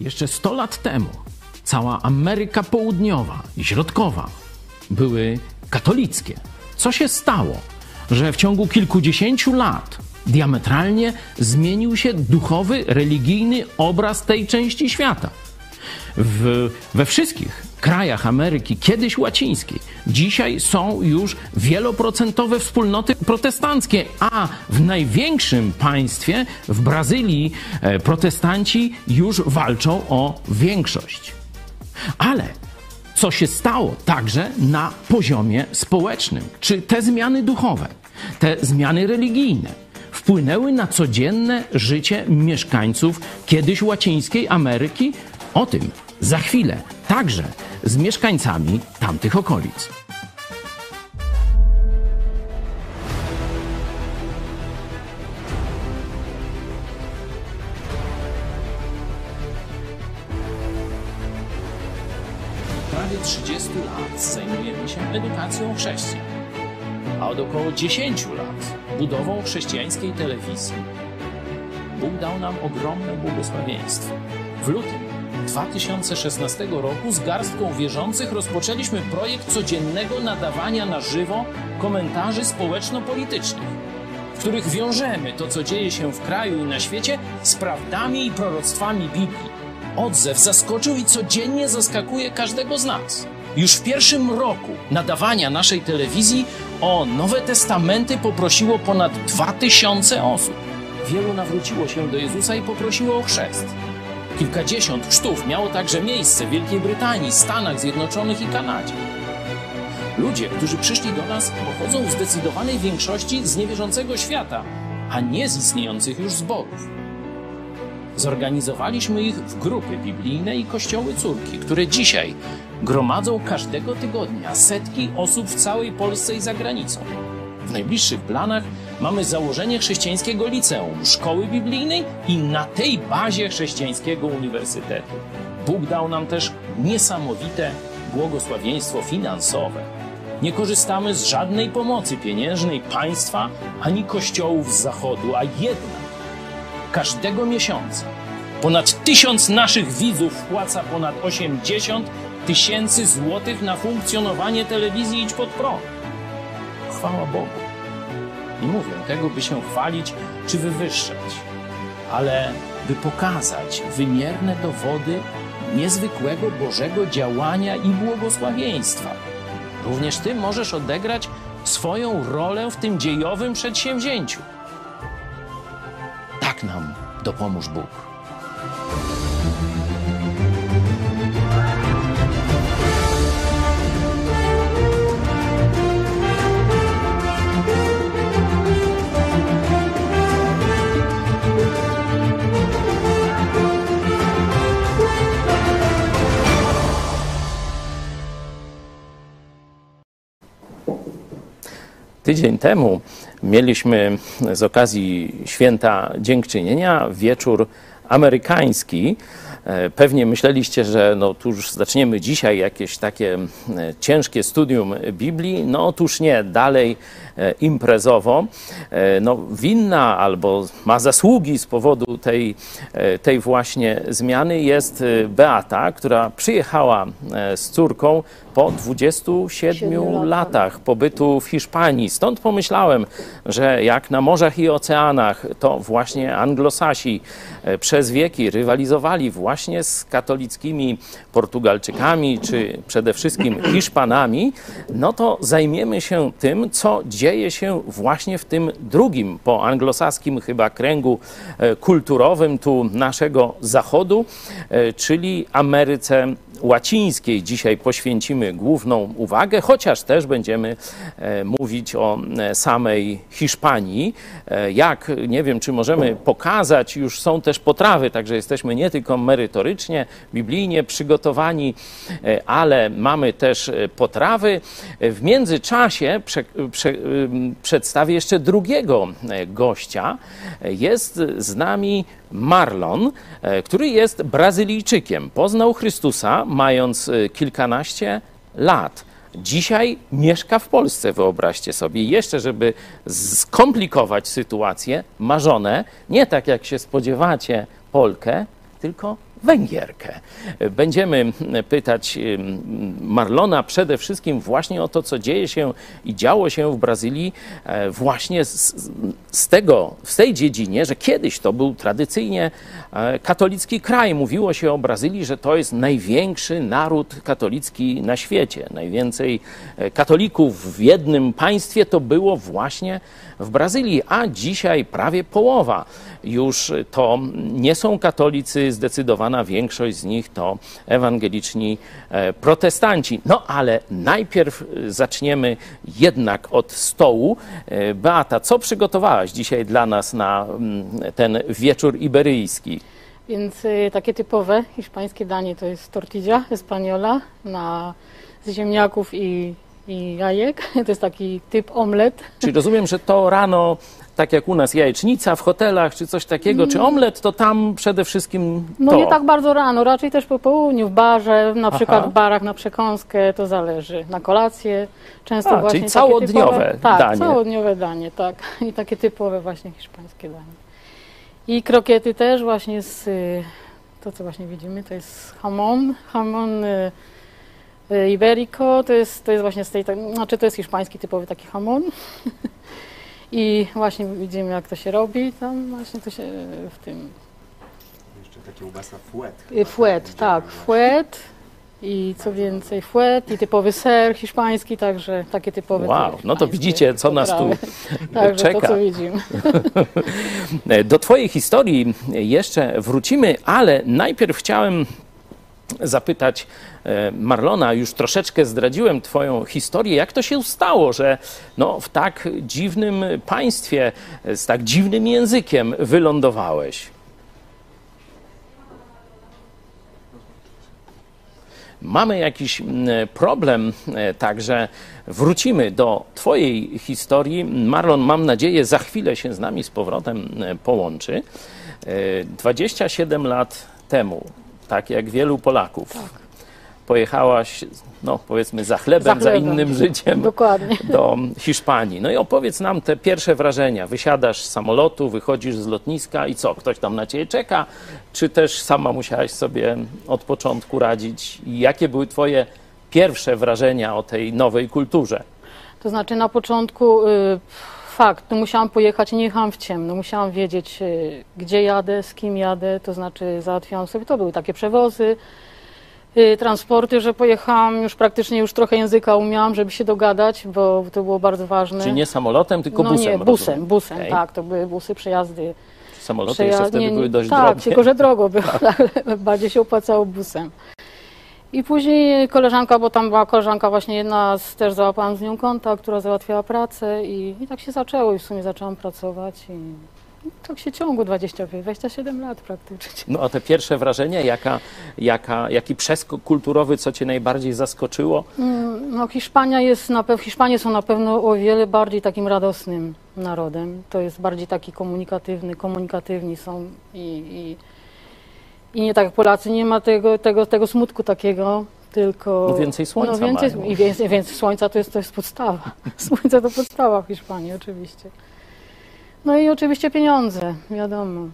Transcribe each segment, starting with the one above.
Jeszcze 100 lat temu cała Ameryka Południowa i Środkowa były katolickie. Co się stało, że w ciągu kilkudziesięciu lat diametralnie zmienił się duchowy, religijny obraz tej części świata? W, we wszystkich krajach Ameryki, kiedyś łacińskiej, dzisiaj są już wieloprocentowe wspólnoty protestanckie, a w największym państwie, w Brazylii, e, protestanci już walczą o większość. Ale co się stało także na poziomie społecznym? Czy te zmiany duchowe, te zmiany religijne wpłynęły na codzienne życie mieszkańców kiedyś łacińskiej Ameryki? O tym za chwilę, także z mieszkańcami tamtych okolic. prawie 30 lat zajmujemy się edukacją chrześcijan, a od około 10 lat budową chrześcijańskiej telewizji. Bóg dał nam ogromne błogosławieństwo. W lutym 2016 roku z garstką wierzących rozpoczęliśmy projekt codziennego nadawania na żywo komentarzy społeczno-politycznych, w których wiążemy to, co dzieje się w kraju i na świecie, z prawdami i proroctwami Biblii. Odzew zaskoczył i codziennie zaskakuje każdego z nas. Już w pierwszym roku nadawania naszej telewizji o Nowe Testamenty poprosiło ponad 2000 osób. Wielu nawróciło się do Jezusa i poprosiło o chrzest. Kilkadziesiąt chrztów miało także miejsce w Wielkiej Brytanii, Stanach Zjednoczonych i Kanadzie. Ludzie, którzy przyszli do nas, pochodzą w zdecydowanej większości z niewierzącego świata, a nie z istniejących już zborów. Zorganizowaliśmy ich w grupy biblijne i kościoły córki, które dzisiaj gromadzą każdego tygodnia setki osób w całej Polsce i za granicą. W najbliższych planach mamy założenie chrześcijańskiego liceum, szkoły biblijnej i na tej bazie chrześcijańskiego uniwersytetu. Bóg dał nam też niesamowite błogosławieństwo finansowe. Nie korzystamy z żadnej pomocy pieniężnej państwa ani kościołów z zachodu, a jednak każdego miesiąca ponad tysiąc naszych widzów wpłaca ponad 80 tysięcy złotych na funkcjonowanie telewizji Idź Pod Prąd. Chwała Bogu. Nie mówię tego, by się chwalić czy wywyższać, ale by pokazać wymierne dowody niezwykłego Bożego działania i błogosławieństwa. Również Ty możesz odegrać swoją rolę w tym dziejowym przedsięwzięciu. Tak nam dopomóż Bóg. Tydzień temu mieliśmy z okazji święta dziękczynienia wieczór amerykański. E, pewnie myśleliście, że no, tu już zaczniemy dzisiaj jakieś takie e, ciężkie studium Biblii. No otóż nie, dalej e, imprezowo. No, winna albo ma zasługi z powodu tej, tej właśnie zmiany jest Beata, która przyjechała z córką po 27 latach pobytu w Hiszpanii. Stąd pomyślałem, że jak na morzach i oceanach, to właśnie anglosasi przez wieki rywalizowali właśnie z katolickimi Portugalczykami, czy przede wszystkim Hiszpanami, no to zajmiemy się tym, co dzieje się właśnie w tym drugim, po anglosaskim chyba kręgu e, kulturowym tu naszego zachodu, e, czyli Ameryce łacińskiej dzisiaj poświęcimy główną uwagę, chociaż też będziemy e, mówić o e, samej Hiszpanii. E, jak, nie wiem, czy możemy pokazać, już są też potrawy, także jesteśmy nie tylko merytorycznie, biblijnie przygotowani, ale mamy też potrawy. W międzyczasie prze, prze, przedstawię jeszcze drugiego gościa. Jest z nami Marlon, e, który jest Brazylijczykiem. Poznał Chrystusa mając e, kilkanaście lat. Dzisiaj mieszka w Polsce, wyobraźcie sobie. jeszcze, żeby skomplikować sytuację, ma żonę, nie tak jak się spodziewacie, Polkę, tylko Węgierkę. Będziemy pytać Marlona przede wszystkim właśnie o to, co dzieje się i działo się w Brazylii, e, właśnie z, z tego, w tej dziedzinie, że kiedyś to był tradycyjnie e, katolicki kraj. Mówiło się o Brazylii, że to jest największy naród katolicki na świecie. Najwięcej e, katolików w jednym państwie to było właśnie w Brazylii, a dzisiaj prawie połowa już to nie są katolicy, zdecydowana większość z nich to ewangeliczni e, protestanci. No ale najpierw zaczniemy jednak od stołu. E, Beata, co przygotowałaś dzisiaj dla nas na mm, ten wieczór iberyjski? Więc y, takie typowe hiszpańskie danie to jest tortilla española na, z ziemniaków i, i jajek. To jest taki typ omlet. Czyli rozumiem, że to rano, tak jak u nas jajecznica w hotelach czy coś takiego, czy omlet, to tam przede wszystkim No to. nie tak bardzo rano, raczej też po południu, w barze, na przykład Aha. w barach na przekąskę, to zależy. Na kolację, często A, właśnie czyli całodniowe typowe, tak, danie. całodniowe danie, tak. I takie typowe właśnie hiszpańskie danie. I krokiety też właśnie z, y, to co właśnie widzimy, to jest hamon, hamon y, iberico, to jest, to jest właśnie z tej, tak- znaczy to jest hiszpański typowy taki hamon. I właśnie widzimy jak to się robi, tam właśnie to się y, w tym Jeszcze ta kiełbasa fuet. Y, Fuet, tak, fuet i co więcej, fuet i typowy ser hiszpański, także takie typowe. Wow, no to widzicie, co nas tu. Także czeka. to, co widzimy. Do Twojej historii jeszcze wrócimy, ale najpierw chciałem zapytać Marlona, już troszeczkę zdradziłem Twoją historię. Jak to się stało, że no, w tak dziwnym państwie, e, z tak dziwnym językiem wylądowałeś? Mamy jakiś problem, e, także wrócimy do Twojej historii. Marlon, mam nadzieję, za chwilę się z nami z powrotem e, połączy. E, 27 lat temu, tak jak wielu Polaków, pojechałaś, no powiedzmy, za chlebem, Za za, chlebem. innym życiem Dokładnie. do Hiszpanii. No i opowiedz nam te pierwsze wrażenia. Wysiadasz z samolotu, wychodzisz z lotniska i co? Ktoś tam na ciebie czeka? Czy też sama musiałaś sobie od początku radzić? I jakie były twoje pierwsze wrażenia o tej nowej kulturze? To znaczy na początku y, fakt, no musiałam pojechać, nie jechałam w ciemno, musiałam wiedzieć y, gdzie jadę, z kim jadę, to znaczy załatwiałam sobie, to były takie przewozy, transporty, że pojechałam, już praktycznie już trochę języka umiałam, żeby się dogadać, bo to było bardzo ważne. Czyli nie samolotem, tylko no busem. nie, busem, rozumiem. busem, Okej. tak, to były busy, przejazdy. Samoloty jeszcze Przejazd- wtedy nie, nie, były dość Tak, drogie. tylko że drogo było, ale bardziej się opłacało busem. I później koleżanka, bo tam była koleżanka właśnie jedna, z, też załapałam z nią kontakt, która załatwiała pracę i, i tak się zaczęło i w sumie zaczęłam pracować i tak się ciągło 20, 27 lat praktycznie. No a te pierwsze wrażenia, jaka, jaka, jaki przeskok kulturowy, co cię najbardziej zaskoczyło? Mm, No Hiszpania jest na pewno, Hiszpanie są na pewno o wiele bardziej takim radosnym narodem. To jest bardziej taki komunikatywny, komunikatywni są i, i, i nie tak jak Polacy, nie ma tego, tego, tego smutku takiego, tylko... No więcej słońca no więcej, mają. I więcej, więcej słońca to jest, to jest podstawa. Słońce to podstawa w Hiszpanii oczywiście. No i oczywiście pieniądze, wiadomo.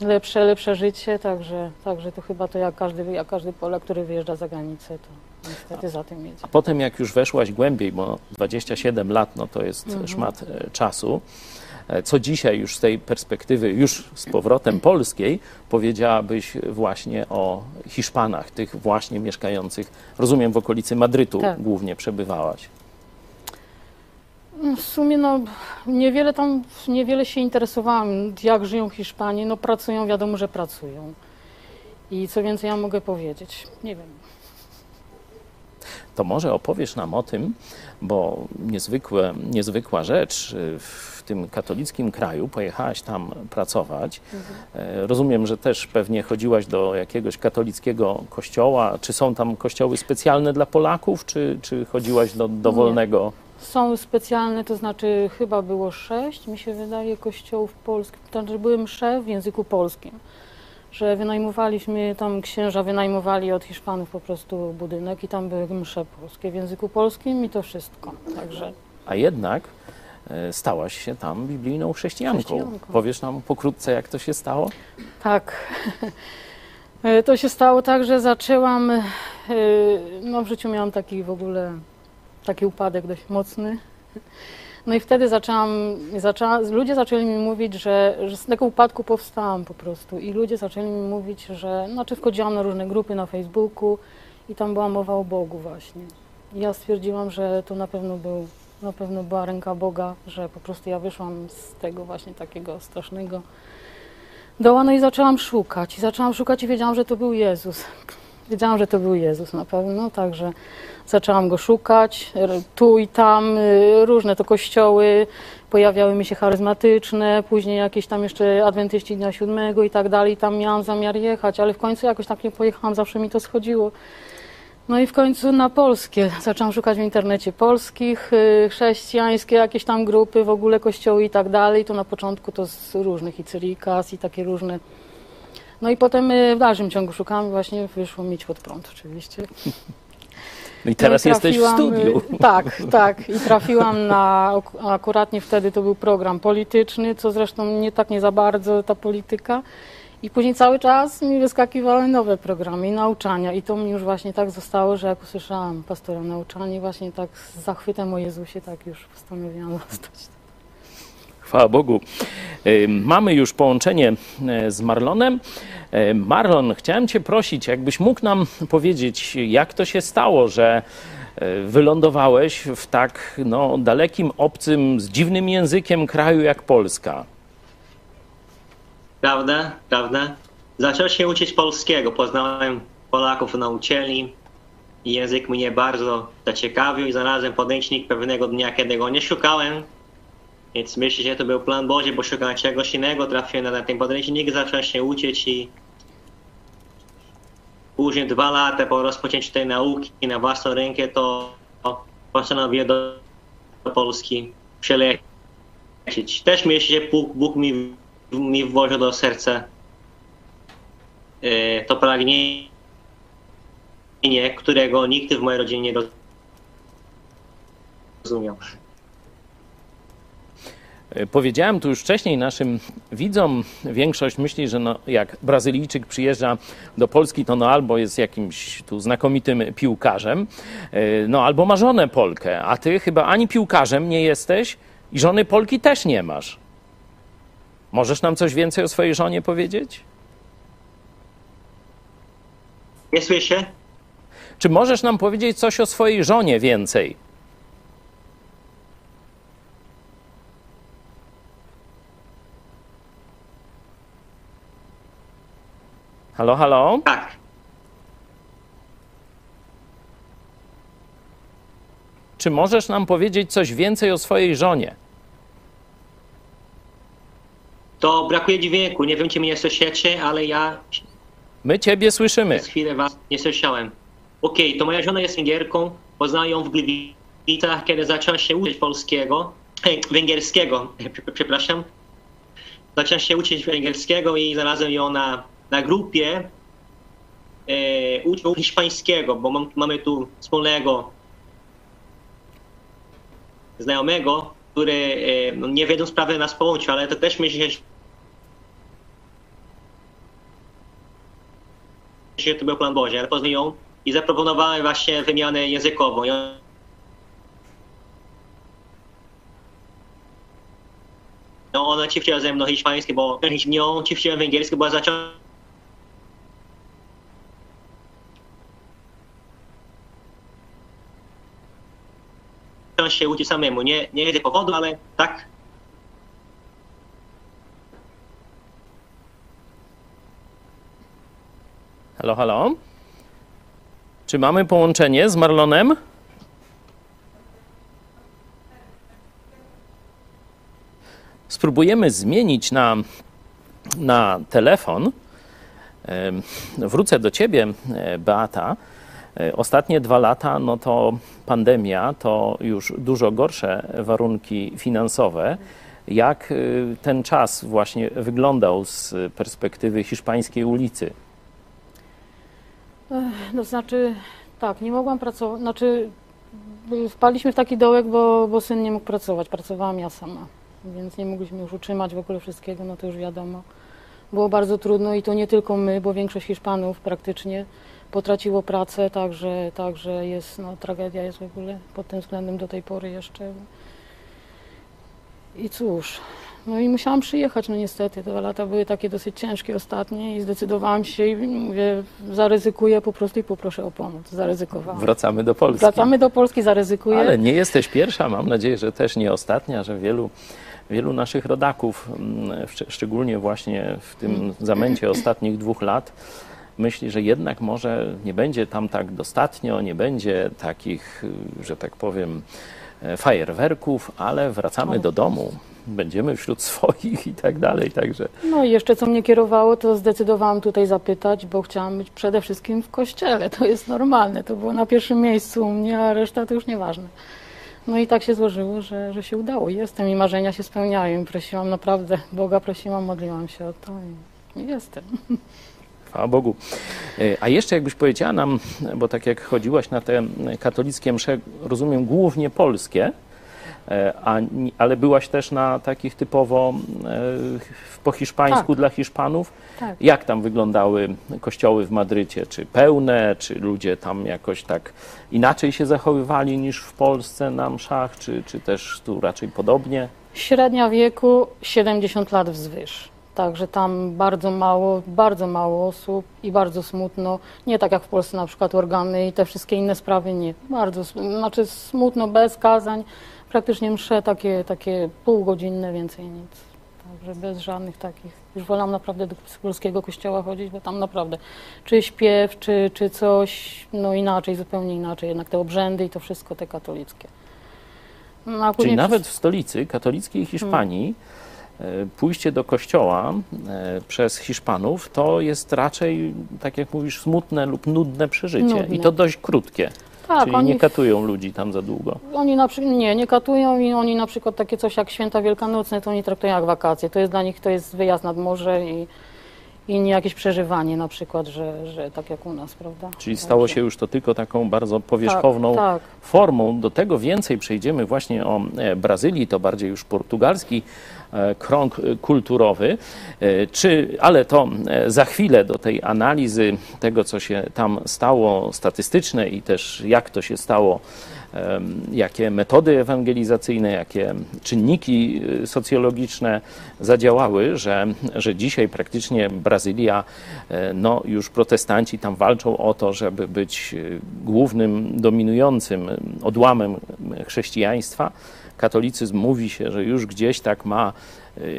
Lepsze, lepsze życie, także, także to chyba to jak każdy, jak każdy Polak, który wyjeżdża za granicę, to niestety za tym jedzie. A potem jak już weszłaś głębiej, bo 27 lat no to jest Mhm. szmat e, czasu, e, co dzisiaj już z tej perspektywy, już z powrotem polskiej, powiedziałabyś właśnie o Hiszpanach, tych właśnie mieszkających, rozumiem, w okolicy Madrytu Tak. głównie przebywałaś. W sumie no, niewiele tam, niewiele się interesowałam, jak żyją Hiszpanie. No pracują, wiadomo, że pracują. I co więcej ja mogę powiedzieć? Nie wiem. To może opowiesz nam o tym, bo niezwykłe, niezwykła rzecz w tym katolickim kraju, pojechałaś tam pracować. E, Rozumiem, że też pewnie chodziłaś do jakiegoś katolickiego kościoła. Czy są tam kościoły specjalne dla Polaków, czy, czy chodziłaś do dowolnego? Są specjalne, to znaczy chyba było sześć, mi się wydaje, kościołów polskich. To znaczy były msze w języku polskim. Że wynajmowaliśmy, tam księża wynajmowali od Hiszpanów po prostu budynek i tam były msze polskie w języku polskim i to wszystko. Także A jednak e, stałaś się tam biblijną chrześcijanką. Chrześcijanką. Powiesz nam pokrótce, jak to się stało? Tak. E, To się stało tak, że zaczęłam, e, no w życiu miałam taki w ogóle, taki upadek dość mocny. No i wtedy zaczęłam, zaczęłam ludzie zaczęli mi mówić, że, że z tego upadku powstałam po prostu i ludzie zaczęli mi mówić, że, znaczy wchodziłam na różne grupy na Facebooku i tam była mowa o Bogu właśnie. I ja stwierdziłam, że to na pewno był, na pewno była ręka Boga, że po prostu ja wyszłam z tego właśnie takiego strasznego doła, no i zaczęłam szukać. I zaczęłam szukać i wiedziałam, że to był Jezus. Wiedziałam, że to był Jezus na pewno, także zaczęłam go szukać. Tu i tam y, różne to kościoły, pojawiały mi się charyzmatyczne, później jakieś tam jeszcze adwentyści Dnia Siódmego i tak dalej. Tam miałam zamiar jechać, ale w końcu jakoś tak nie pojechałam, zawsze mi to schodziło. No i w końcu na polskie. Zaczęłam szukać w internecie polskich, y, chrześcijańskie jakieś tam grupy, w ogóle kościoły i tak dalej. To na początku to z różnych i Cyrikas i takie różne. No i potem y, w dalszym ciągu szukałam właśnie wyszło mieć pod prąd oczywiście. No i teraz No i jesteś w trafiłam, studiu. y, Tak, tak. I trafiłam na, ak- akuratnie wtedy to był program polityczny, co zresztą nie tak nie za bardzo ta polityka. I później cały czas mi wyskakiwały nowe programy i nauczania. I to mi już właśnie tak zostało, że jak usłyszałam pastora nauczanie, właśnie tak z zachwytem o Jezusie, tak już postanowiłam zostać. Chwała Bogu. Mamy już połączenie e, z Marlonem. E, Marlon, chciałem Cię prosić, jakbyś mógł nam powiedzieć, jak to się stało, że e, wylądowałeś w tak no, dalekim, obcym, z dziwnym językiem kraju jak Polska. Prawda, prawda. Zacząłem się uczyć polskiego. Poznałem Polaków na uczelni. Język mnie bardzo zaciekawił i znalazłem podręcznik pewnego dnia, kiedy go nie szukałem. Więc myślę, że to był plan Boży, bo szukałem czegoś innego. Trafiłem na ten podręcznik, zacząłem się uczyć i później dwa lata po rozpoczęciu tej nauki na własną rękę, to postanowiłem do, Polski przelecieć. Też myślę, że Bóg, Bóg mi, mi włożył do serca e, to pragnienie, którego nikt w mojej rodzinie nie rozumiał. E, Powiedziałem tu już wcześniej naszym widzom, większość myśli, że no, jak Brazylijczyk przyjeżdża do Polski, to no albo jest jakimś tu znakomitym piłkarzem, e, no albo ma żonę Polkę, a ty chyba ani piłkarzem nie jesteś i żony Polki też nie masz. Możesz nam coś więcej o swojej żonie powiedzieć? Nie słyszę? Czy możesz nam powiedzieć coś o swojej żonie więcej? Halo, halo? Tak. Czy możesz nam powiedzieć coś więcej o swojej żonie? To brakuje dźwięku. Nie wiem, czy mnie słyszycie, ale ja My ciebie słyszymy. przez chwilę was nie słyszałem. Okej, to moja żona jest Węgierką. Poznałem ją w Gliwicach, kiedy zacząłem się uczyć polskiego, e, węgierskiego, prze- przepraszam. Zacząłem się uczyć węgierskiego i znalazłem ją na, na grupie e, uczniów hiszpańskiego, bo mam, mamy tu wspólnego znajomego, który e, no, nie wiedzą sprawy nas połączył, ale to też myślę, że to był plan Boży, ale poznałem ją i zaproponowałem właśnie wymianę językową. I No ona ci chciała ze mną hiszpański, bo nią ci chciałem węgierski, bo zacząłem się uczyć samemu. Nie, nie z powodu, ale tak Halo, halo? Czy mamy połączenie z Marlonem? Spróbujemy zmienić na, na telefon. Wrócę do ciebie, e, Beata. E, Ostatnie dwa lata, no to pandemia, to już dużo gorsze warunki finansowe. Jak y, ten czas właśnie wyglądał z perspektywy hiszpańskiej ulicy? No znaczy, tak, nie mogłam pracować, znaczy y, wpadliśmy w taki dołek, bo, bo syn nie mógł pracować, pracowałam ja sama, więc nie mogliśmy już utrzymać w ogóle wszystkiego, no to już wiadomo. było bardzo trudno i to nie tylko my, bo większość Hiszpanów praktycznie potraciło pracę, także, także jest, no, tragedia jest w ogóle pod tym względem do tej pory jeszcze. I cóż, no i musiałam przyjechać, no niestety, te dwa lata były takie dosyć ciężkie ostatnie i zdecydowałam się i mówię, zaryzykuję po prostu i poproszę o pomoc, zaryzykowałam. Wracamy do Polski. Wracamy do Polski, zaryzykuję. Ale nie jesteś pierwsza, mam nadzieję, że też nie ostatnia, że wielu, wielu naszych rodaków, mm, szczególnie właśnie w tym zamęcie ostatnich dwóch lat, myśli, że jednak może nie będzie tam tak dostatnio, nie będzie takich, że tak powiem, e, fajerwerków, ale wracamy do domu, będziemy wśród swoich i tak dalej, także No i jeszcze co mnie kierowało, to zdecydowałam tutaj zapytać, bo chciałam być przede wszystkim w kościele. To jest normalne, to było na pierwszym miejscu u mnie, a reszta to już nieważne. No i tak się złożyło, że, że się udało. Jestem i marzenia się spełniają. I prosiłam naprawdę, Boga prosiłam, modliłam się o to i jestem. Chwała Bogu. E, A jeszcze jakbyś powiedziała nam, bo tak jak chodziłaś na te katolickie msze, rozumiem głównie polskie, e, a, ale byłaś też na takich typowo e, po hiszpańsku Tak. dla Hiszpanów. Tak. Jak tam wyglądały kościoły w Madrycie? Czy pełne, czy ludzie tam jakoś tak inaczej się zachowywali niż w Polsce na mszach, czy, czy też tu raczej podobnie? Średnia wieku 70 lat wzwyż. Także tam bardzo mało, bardzo mało osób i bardzo smutno. Nie tak jak w Polsce na przykład organy i te wszystkie inne sprawy, nie. Bardzo, znaczy smutno, bez kazań. Praktycznie msze takie, takie półgodzinne, więcej nic. Także bez żadnych takich. Już wolałam naprawdę do polskiego kościoła chodzić, bo tam naprawdę czy śpiew, czy, czy coś, no inaczej, zupełnie inaczej. Jednak te obrzędy i to wszystko te katolickie. No, Czyli później nawet w stolicy katolickiej Hiszpanii e, pójście do kościoła e, przez Hiszpanów to jest raczej, tak jak mówisz, smutne lub nudne przeżycie. Nudne. I to dość krótkie. Tak, Czyli oni nie katują ludzi tam za długo. Oni na nie, nie katują i oni na przykład takie coś jak święta wielkanocne, to oni traktują jak wakacje. To jest dla nich, to jest wyjazd nad morze i, i nie jakieś przeżywanie na przykład, że, że tak jak u nas, prawda? Czyli stało się już to tylko taką bardzo powierzchowną Tak, tak. formą. Do tego więcej przejdziemy właśnie o e, Brazylii, to bardziej już portugalski e, krąg e, kulturowy. Czy, ale to za chwilę do tej analizy tego, co się tam stało, statystyczne i też jak to się stało, jakie metody ewangelizacyjne, jakie czynniki y, socjologiczne zadziałały, że, że dzisiaj praktycznie Brazylia, e, no już protestanci tam walczą o to, żeby być y, głównym, dominującym odłamem chrześcijaństwa. Katolicyzm mówi się, że już gdzieś tak ma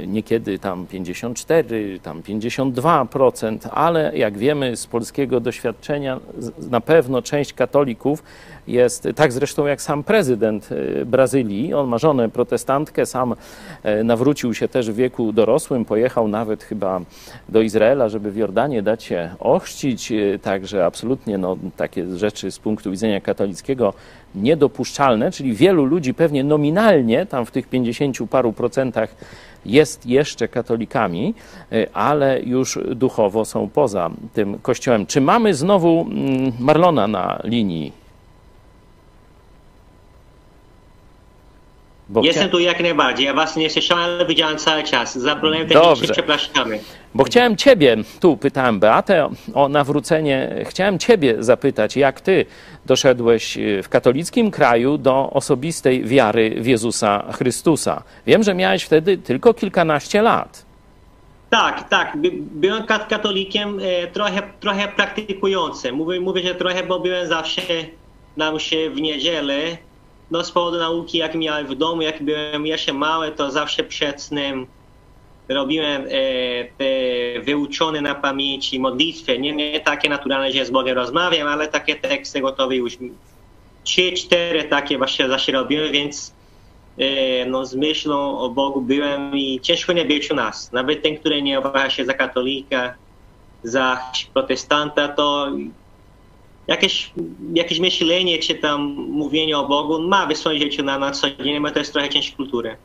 niekiedy tam 54, tam 52%, ale jak wiemy z polskiego doświadczenia, na pewno część katolików jest, tak zresztą jak sam prezydent y, Brazylii, on ma żonę protestantkę, sam e, nawrócił się też w wieku dorosłym, pojechał nawet chyba do Izraela, żeby w Jordanie dać się ochrzcić, y, także absolutnie no, takie rzeczy z punktu widzenia katolickiego niedopuszczalne, czyli wielu ludzi pewnie nominalnie, tam w tych 50 paru procentach jest jeszcze katolikami, y, ale już duchowo są poza tym kościołem. Czy mamy znowu mm, Marlona na linii? Bo Jestem chcia- tu jak najbardziej. Ja was nie słyszałem, ale widziałem cały czas. Za problem przepraszamy. Bo chciałem Ciebie, tu pytałem Beatę o- o nawrócenie, chciałem Ciebie zapytać, jak Ty doszedłeś y, w katolickim kraju do osobistej wiary w Jezusa Chrystusa. Wiem, że miałeś wtedy tylko kilkanaście lat. Tak, tak. By, byłem kat- katolikiem e, trochę, trochę praktykującym. Mówię, mówię, że trochę, bo byłem zawsze na mszy w niedzielę. Z powodu nauki, jak miałem w domu, jak byłem jeszcze mały, to zawsze przed snem robiłem e, te wyuczone na pamięci modlitwy. Nie, nie takie naturalne, że z Bogiem rozmawiam, ale takie teksty gotowe już. Trzy, cztery takie właśnie zawsze robiłem, więc e, no, z myślą o Bogu byłem i ciężko nie być u nas. Nawet ten, który nie uważa się za katolika, za protestanta, to jakieś, jakieś myślenie czy tam mówienie o Bogu ma w swoim życiu na, na co dzień, bo to jest trochę część kultury.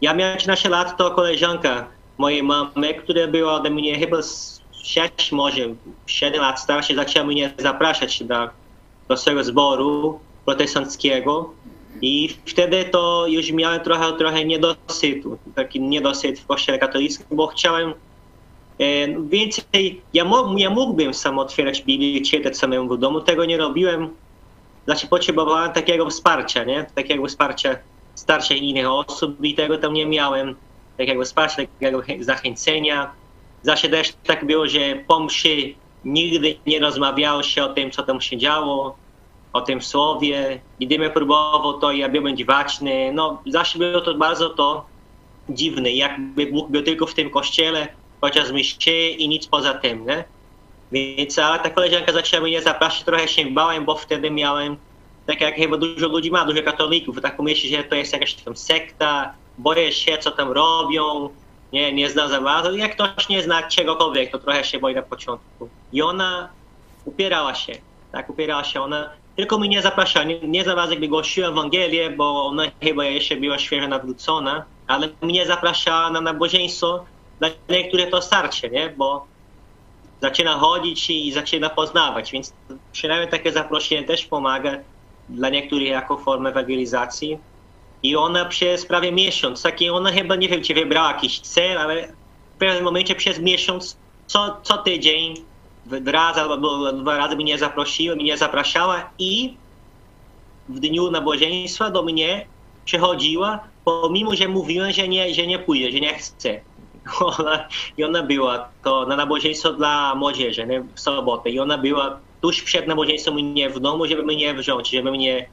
Ja miałem 13 lat, to koleżanka mojej mamy, która była ode mnie chyba z 6, może 7 lat starsza, zaczęła mnie zapraszać do, do swojego zboru protestanckiego. I wtedy to już miałem trochę, trochę niedosytu, taki niedosyt w kościele katolickim, bo chciałem Więcej, ja, mo, ja mógłbym sam otwierać Biblię i czytać samemu w domu, tego nie robiłem. Znaczy potrzebowałem takiego wsparcia, nie? Takiego wsparcia starszych innych osób i tego tam nie miałem. Takiego wsparcia, takiego chę- zachęcenia. Zawsze też tak było, że po mszy nigdy nie rozmawiało się o tym, co tam się działo, o tym słowie. Gdybym próbował, to ja byłem dziwaczny. No, zawsze było to bardzo to dziwne, jakby Bóg był tylko w tym kościele podczas mszy i nic poza tym, nie? Więc ale ta koleżanka zaczęła mnie zapraszać, trochę się bałem, bo wtedy miałem, tak jak chyba dużo ludzi ma, dużo katolików, tak pomyśli, że to jest jakaś tam sekta, boję się, co tam robią, nie, nie znam za bardzo. Jak ktoś nie zna czegokolwiek, to trochę się boi na początku. I ona upierała się, tak, upierała się. Ona tylko mnie nie zapraszała, nie, nie za bardzo jakby głosiła Ewangelię, bo ona chyba jeszcze była świeżo nawrócona, ale mnie zapraszała na nabożeństwo, dla niektórych to starcie, nie, bo zaczyna chodzić i zaczyna poznawać, więc przynajmniej takie zaproszenie też pomaga dla niektórych jako formę ewangelizacji. I ona przez prawie miesiąc, taki ona chyba, nie wiem, czy wybrała jakiś cel, ale w pewnym momencie przez miesiąc, co, co tydzień, raz albo dwa razy mnie zaprosiła, mnie zapraszała i w dniu nabożeństwa do mnie przychodziła, pomimo, że mówiłem, że nie, że nie pójdzie, że nie chce. Ona, I ona była to na nabożeństwo dla młodzieży nie? w sobotę. I ona była tuż przed nabożeństwem mnie w domu, żeby mnie wziąć, żeby mnie...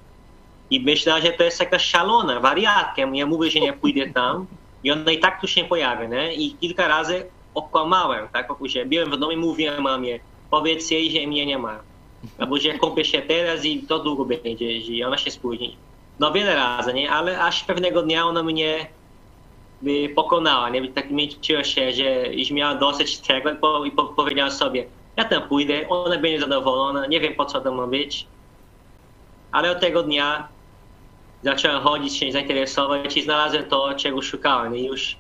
I myślała, że to jest jakaś szalona, wariatkiem. Ja mówię, że nie pójdę tam. I ona i tak tu się pojawia, nie? I kilka razy okłamałem, tak? Że byłem w domu i mówiłem mamie, powiedz jej, że mnie nie ma. Albo że kąpię się teraz i to długo będzie, i ona się spóźni. No wiele razy, nie? Ale aż pewnego dnia ona mnie by pokonała, nie? Tak mieściła się, że już miała dosyć tego i, po, i po, powiedziała sobie, ja tam pójdę, ona będzie zadowolona, nie wiem po co to ma być. Ale od tego dnia zacząłem chodzić, się zainteresować i znalazłem to, czego szukałem. I już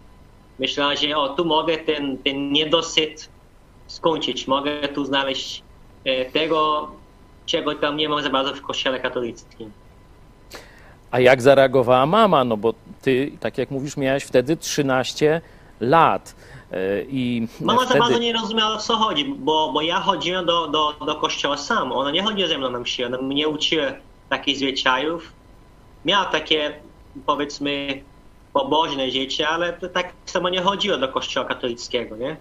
myślałem, że o, tu mogę ten, ten niedosyt skończyć, mogę tu znaleźć e, tego, czego tam nie ma za bardzo w kościele katolickim. A jak zareagowała mama? No bo ty, tak jak mówisz, miałeś wtedy 13 lat. E, I Mama za wtedy... bardzo nie rozumiała o co chodzi, bo, bo ja chodziłem do, do, do kościoła sam. Ona nie chodziła ze mną na mszy, ona mnie uczyła takich zwyczajów. Miała takie, powiedzmy, pobożne życie, ale to tak samo nie chodziła do kościoła katolickiego, nie?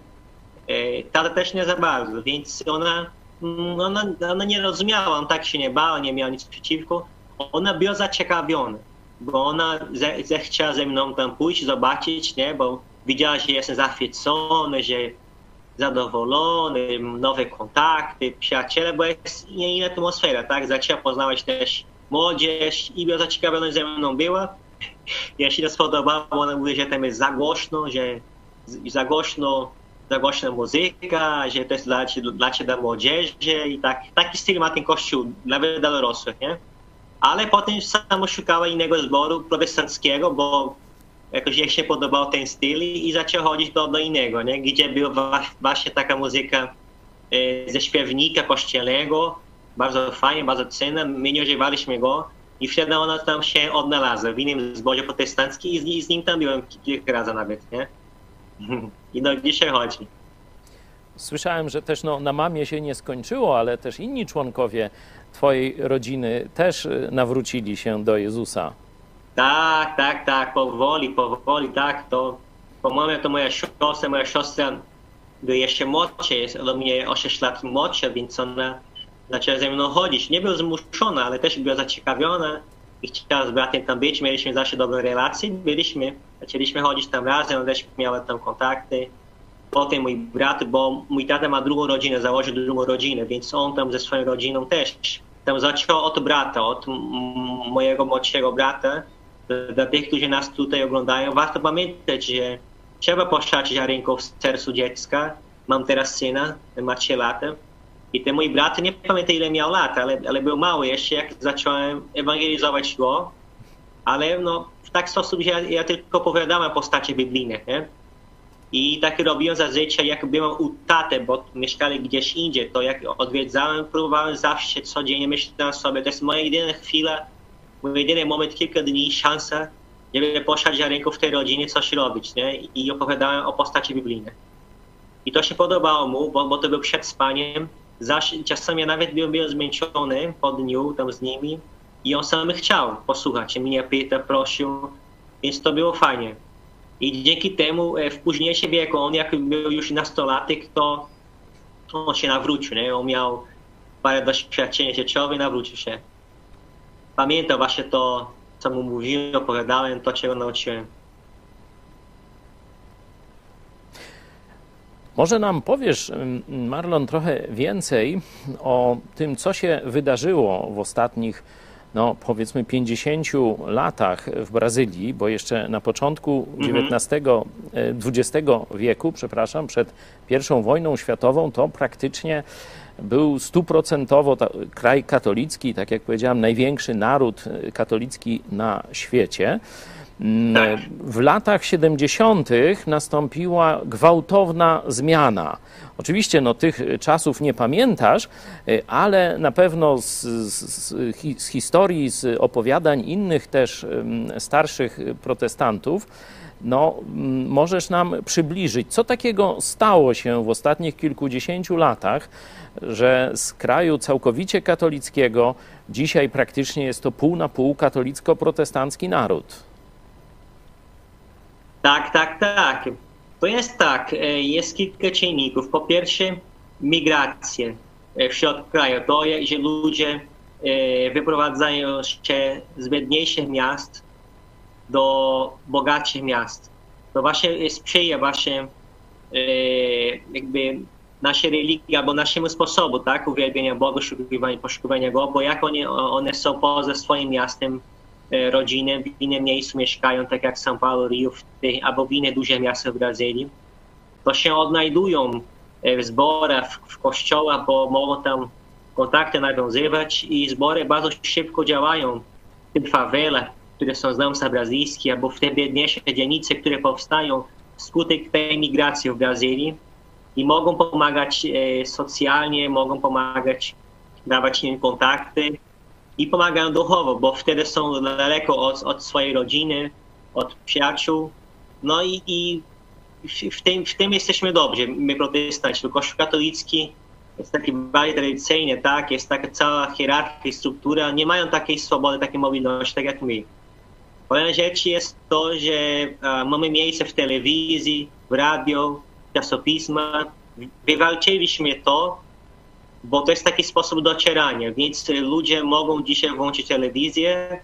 E, Tata też nie za bardzo, więc ona, mm, ona, ona nie rozumiała, on tak się nie bała, nie miała nic przeciwko. Ona była zaciekawiona, bo ona ze, zechciała ze mną tam pójść, zobaczyć, nie? Bo widziała, że jestem zachwycony, że zadowolony, nowe kontakty, przyjaciele, bo jest inna atmosfera, tak? Zaczęła poznawać też młodzież i była zaciekawiona ze mną była. Ja się spodobało, ona mówi, że tam jest za głośno, że za głośno, za głośna muzyka, że to jest dla, dla, dla młodzieży i tak, taki styl ma ten kościół, nawet dla dorosłych, nie? Ale potem samo szukała innego zboru protestanckiego, bo jakoś jej się podobał ten styl i, zaczęła chodzić do, do innego, nie? gdzie była właśnie taka muzyka e, ze śpiewnika kościelnego, bardzo fajnie, bardzo cenna, my nie używaliśmy go i wtedy ona tam się odnalazła w innym zborze protestanckim i z, i z nim tam byłem kilka razy nawet, nie? I do dzisiaj chodzi. Słyszałem, że też no, na mamie się nie skończyło, ale też inni członkowie twojej rodziny też y, nawrócili się do Jezusa. Tak, tak, tak, powoli, powoli, tak, to po mamie to moja siostra, moja siostra była jeszcze młodsza, jest ode mnie o 6 lat młodsza, więc ona zaczęła ze mną chodzić. Nie była zmuszona, ale też była zaciekawiona i chciała z bratem tam być, mieliśmy zawsze dobre relacje, byliśmy, zaczęliśmy chodzić tam razem, też miała tam kontakty. Potem mój brat, bo mój tata ma drugą rodzinę, założył drugą rodzinę, więc on tam ze swoją rodziną też. Tam zaczął od brata, od mojego młodszego brata. Dla tych, którzy nas tutaj oglądają, warto pamiętać, że trzeba poszczać ziarenko w sercu dziecka. Mam teraz syna, ma 3 lata. I ten mój brat, nie pamiętam ile miał lat, ale, ale był mały jeszcze, jak zacząłem ewangelizować go. Ale no, w taki sposób, że ja, ja tylko opowiadałem postacie biblijne. Nie? I tak robiłem zazwyczaj, jak byłem u taty, bo mieszkali gdzieś indziej, to jak odwiedzałem, próbowałem zawsze codziennie myśleć sobie, to jest moja jedyna chwila, mój jedyny moment, kilka dni, szansa, żeby poszać ziarenko w tej rodzinie, coś robić, nie? I opowiadałem o postaci biblijnej. I to się podobało mu, bo, bo to był przed spaniem. Czasami ja nawet byłem, byłem zmęczony po dniu tam z nimi i on sam chciał posłuchać. Mnie pyta, prosił, więc to było fajnie. I dzięki temu e, w późniejszym wieku, on jak był już nastolatek, to on się nawrócił, nie? On miał parę doświadczeń życiowych, nawrócił się. Pamiętam właśnie to, co mu mówiłem, opowiadałem, to czego nauczyłem. Może nam powiesz, Marlon, trochę więcej o tym, co się wydarzyło w ostatnich, no powiedzmy, 50 latach w Brazylii, bo jeszcze na początku XIX, XX wieku, przepraszam, przed I wojną światową, to praktycznie był stuprocentowo kraj katolicki, tak jak powiedziałem, największy naród katolicki na świecie. W latach 70. nastąpiła gwałtowna zmiana. Oczywiście no, tych czasów nie pamiętasz, ale na pewno z, z, z historii, z opowiadań innych też starszych protestantów, no, możesz nam przybliżyć, co takiego stało się w ostatnich kilkudziesięciu latach, że z kraju całkowicie katolickiego dzisiaj praktycznie jest to pół na pół katolicko-protestancki naród. Tak, tak, tak. To jest tak, jest kilka czynników. Po pierwsze, migracje wśród kraju. To, że ludzie wyprowadzają się z biedniejszych miast do bogatszych miast. To właśnie sprzyja właśnie jakby naszej religii albo naszemu sposobu, tak, uwielbienia Boga, poszukiwania, poszukiwania Go, bo jak one, one są poza swoim miastem, rodziny w innym miejscu mieszkają, tak jak São Paulo, Rio albo w inne duże miasta w Brazylii, to się odnajdują w zborach, w, kościołach, bo mogą tam kontakty nawiązywać i zbory bardzo szybko działają w tych fawelach, które są znane brazylijskie, albo w te biedniejsze dzielnice, które powstają wskutek tej migracji w Brazylii i mogą pomagać e, socjalnie, mogą pomagać, dawać im kontakty i pomagają duchowo, bo wtedy są daleko od, od swojej rodziny, od przyjaciół. No i, i w, tym, w tym jesteśmy dobrzy, my protestanci. Kościół katolicki jest taki bardziej tradycyjny, tak? Jest taka cała hierarchia i struktura. Nie mają takiej swobody, takiej mobilności, tak jak my. Kolejna rzecz jest to, że a, mamy miejsce w telewizji, w radio, czasopisma. Wywalczyliśmy to, bo to jest taki sposób docierania, więc ludzie mogą dzisiaj włączyć telewizję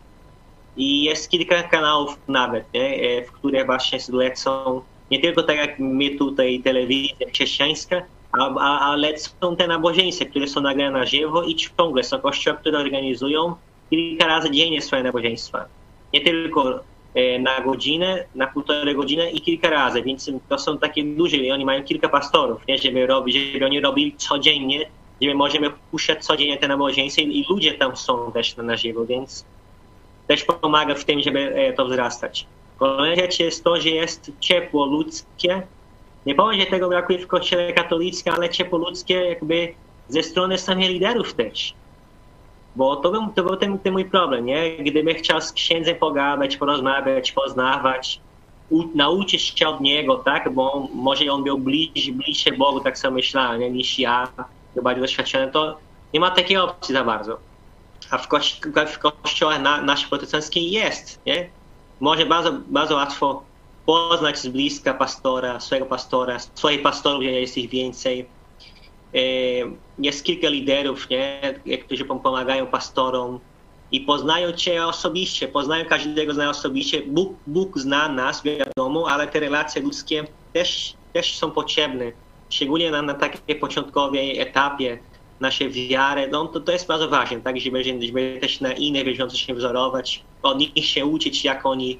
i jest kilka kanałów nawet, nie, w które właśnie lecą nie tylko tak jak my tutaj telewizja chrześcijańska, ale lecą te nabożeństwa, które są nagrane na żywo i ciągle są kościoły, które organizują kilka razy dziennie swoje nabożeństwa. Nie tylko na godzinę, na półtorej godziny i kilka razy, więc to są takie duże i oni mają kilka pastorów, nie, żeby robić, żeby oni robili codziennie gdzie możemy puszczać codziennie te nabożeństwa i ludzie tam są też na żywo, więc też pomaga w tym, żeby to wzrastać. Kolejna rzecz jest to, że jest ciepło ludzkie. Nie powiem, że tego brakuje w kościele katolickim, ale ciepło ludzkie jakby ze strony samych liderów też. Bo to był, to był ten, ten mój problem, nie? Gdybym chciał z księdzem pogadać, porozmawiać, poznawać, u, nauczyć się od niego, tak? Bo może on był bliższy, bliższy Bogu, tak samo myślałem, nie? niż ja bardziej doświadczone, to nie ma takiej opcji za bardzo. A w, kości w kościołach na, naszych protestanckich jest, nie? Może bardzo, bardzo łatwo poznać z bliska pastora, swojego pastora, swoich pastorów, gdzie jest ich więcej. Jest kilka liderów, nie? którzy pomagają pastorom i poznają Cię osobiście, poznają każdego z nas osobiście. Bóg, Bóg zna nas, wiadomo, ale te relacje ludzkie też, też są potrzebne szczególnie na, na takiej początkowej etapie naszej wiary, no to, to jest bardzo ważne, tak, żeby, żeby też na innych wierzących się wzorować, od nich się uczyć, jak oni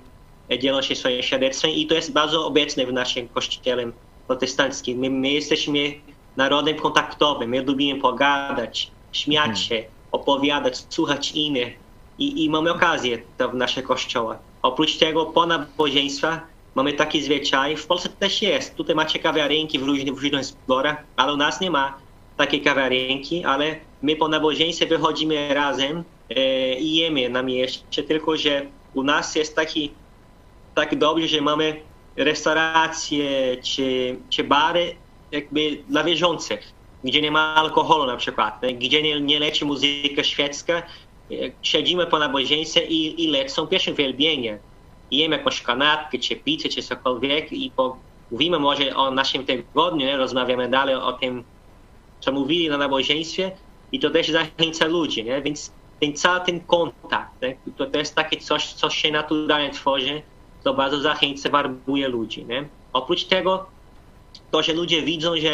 dzielą się swoim świadectwem i to jest bardzo obecne w naszym kościele protestanckim. My, my jesteśmy narodem kontaktowym, my lubimy pogadać, śmiać się, opowiadać, słuchać innych i, i mamy okazję to w naszych kościołach. Oprócz tego po nabożeństwach mamy taki zwyczaj, w Polsce też jest, tutaj macie kawiarenki w różnych, w różnych zborach, ale u nas nie ma takiej kawiarenki, ale my po nabożeństwie wychodzimy razem e, i jemy na mieście, tylko że u nas jest taki, tak dobrze, że mamy restauracje czy, czy bary jakby dla wierzących, gdzie nie ma alkoholu na przykład, nie? gdzie nie, nie leci muzyka świecka, e, siedzimy po nabożeństwie i, i lecą pierwsze wielbienie. Jemy jakąś kanapkę, czy pizzę, czy cokolwiek i po, mówimy może o naszym tygodniu, nie? rozmawiamy dalej o tym, co mówili na nabożeństwie i to też zachęca ludzi, nie? więc ten cały ten kontakt, nie? To, to jest takie coś, co się naturalnie tworzy, to bardzo zachęca, warbuje ludzi. Nie? Oprócz tego, to, że ludzie widzą, że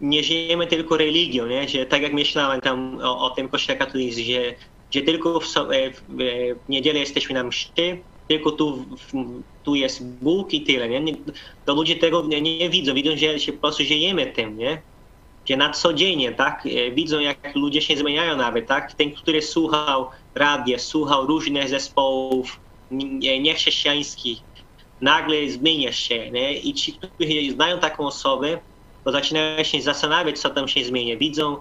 nie żyjemy tylko religią, nie? że tak jak myślałem tam o, o tym kościele katolickim, że, że tylko w, e, w, e, w niedzielę jesteśmy na mszy, tylko tu, tu jest Bóg i tyle. Nie? To ludzie tego nie, nie widzą, widzą, że się po prostu żyjemy tym, nie? Że na codziennie, tak? E, Widzą, jak ludzie się zmieniają nawet, tak? Ten, który słuchał radia, słuchał różnych zespołów nie- niechrześcijańskich, nagle zmienia się, nie? I ci, którzy znają taką osobę, to zaczynają się zastanawiać, co tam się zmienia. Widzą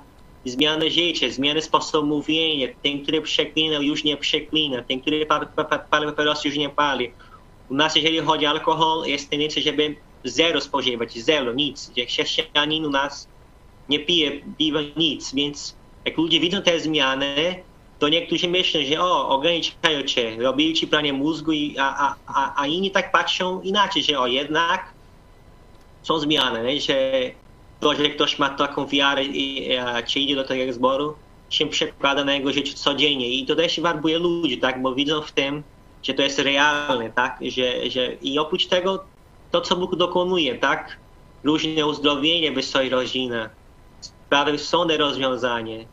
zmiany życia, zmiany sposobu mówienia. Ten, który przeklinał, już nie przeklina. Ten, który pa- pa- pa- pali papierosy, już nie pali. U nas, jeżeli chodzi o alkohol, jest tendencja, żeby zero spożywać, zero, nic. Że chrześcijanin u nas nie pije piwa, nic. Więc jak ludzie widzą te zmiany, to niektórzy myślą, że o, ograniczają cię, robili ci pranie mózgu, i, a, a, a inni tak patrzą inaczej, że o, jednak są zmiany, nie? że to, że ktoś ma taką wiarę i e, czy idzie do tego zboru, się przekłada na jego życie codziennie. I to też warbuje ludzi, tak, bo widzą w tym, że to jest realne, tak, że, że i oprócz tego to, co Bóg dokonuje, tak, różne uzdrowienie w swojej rodzinie, sprawy sądy rozwiązanie,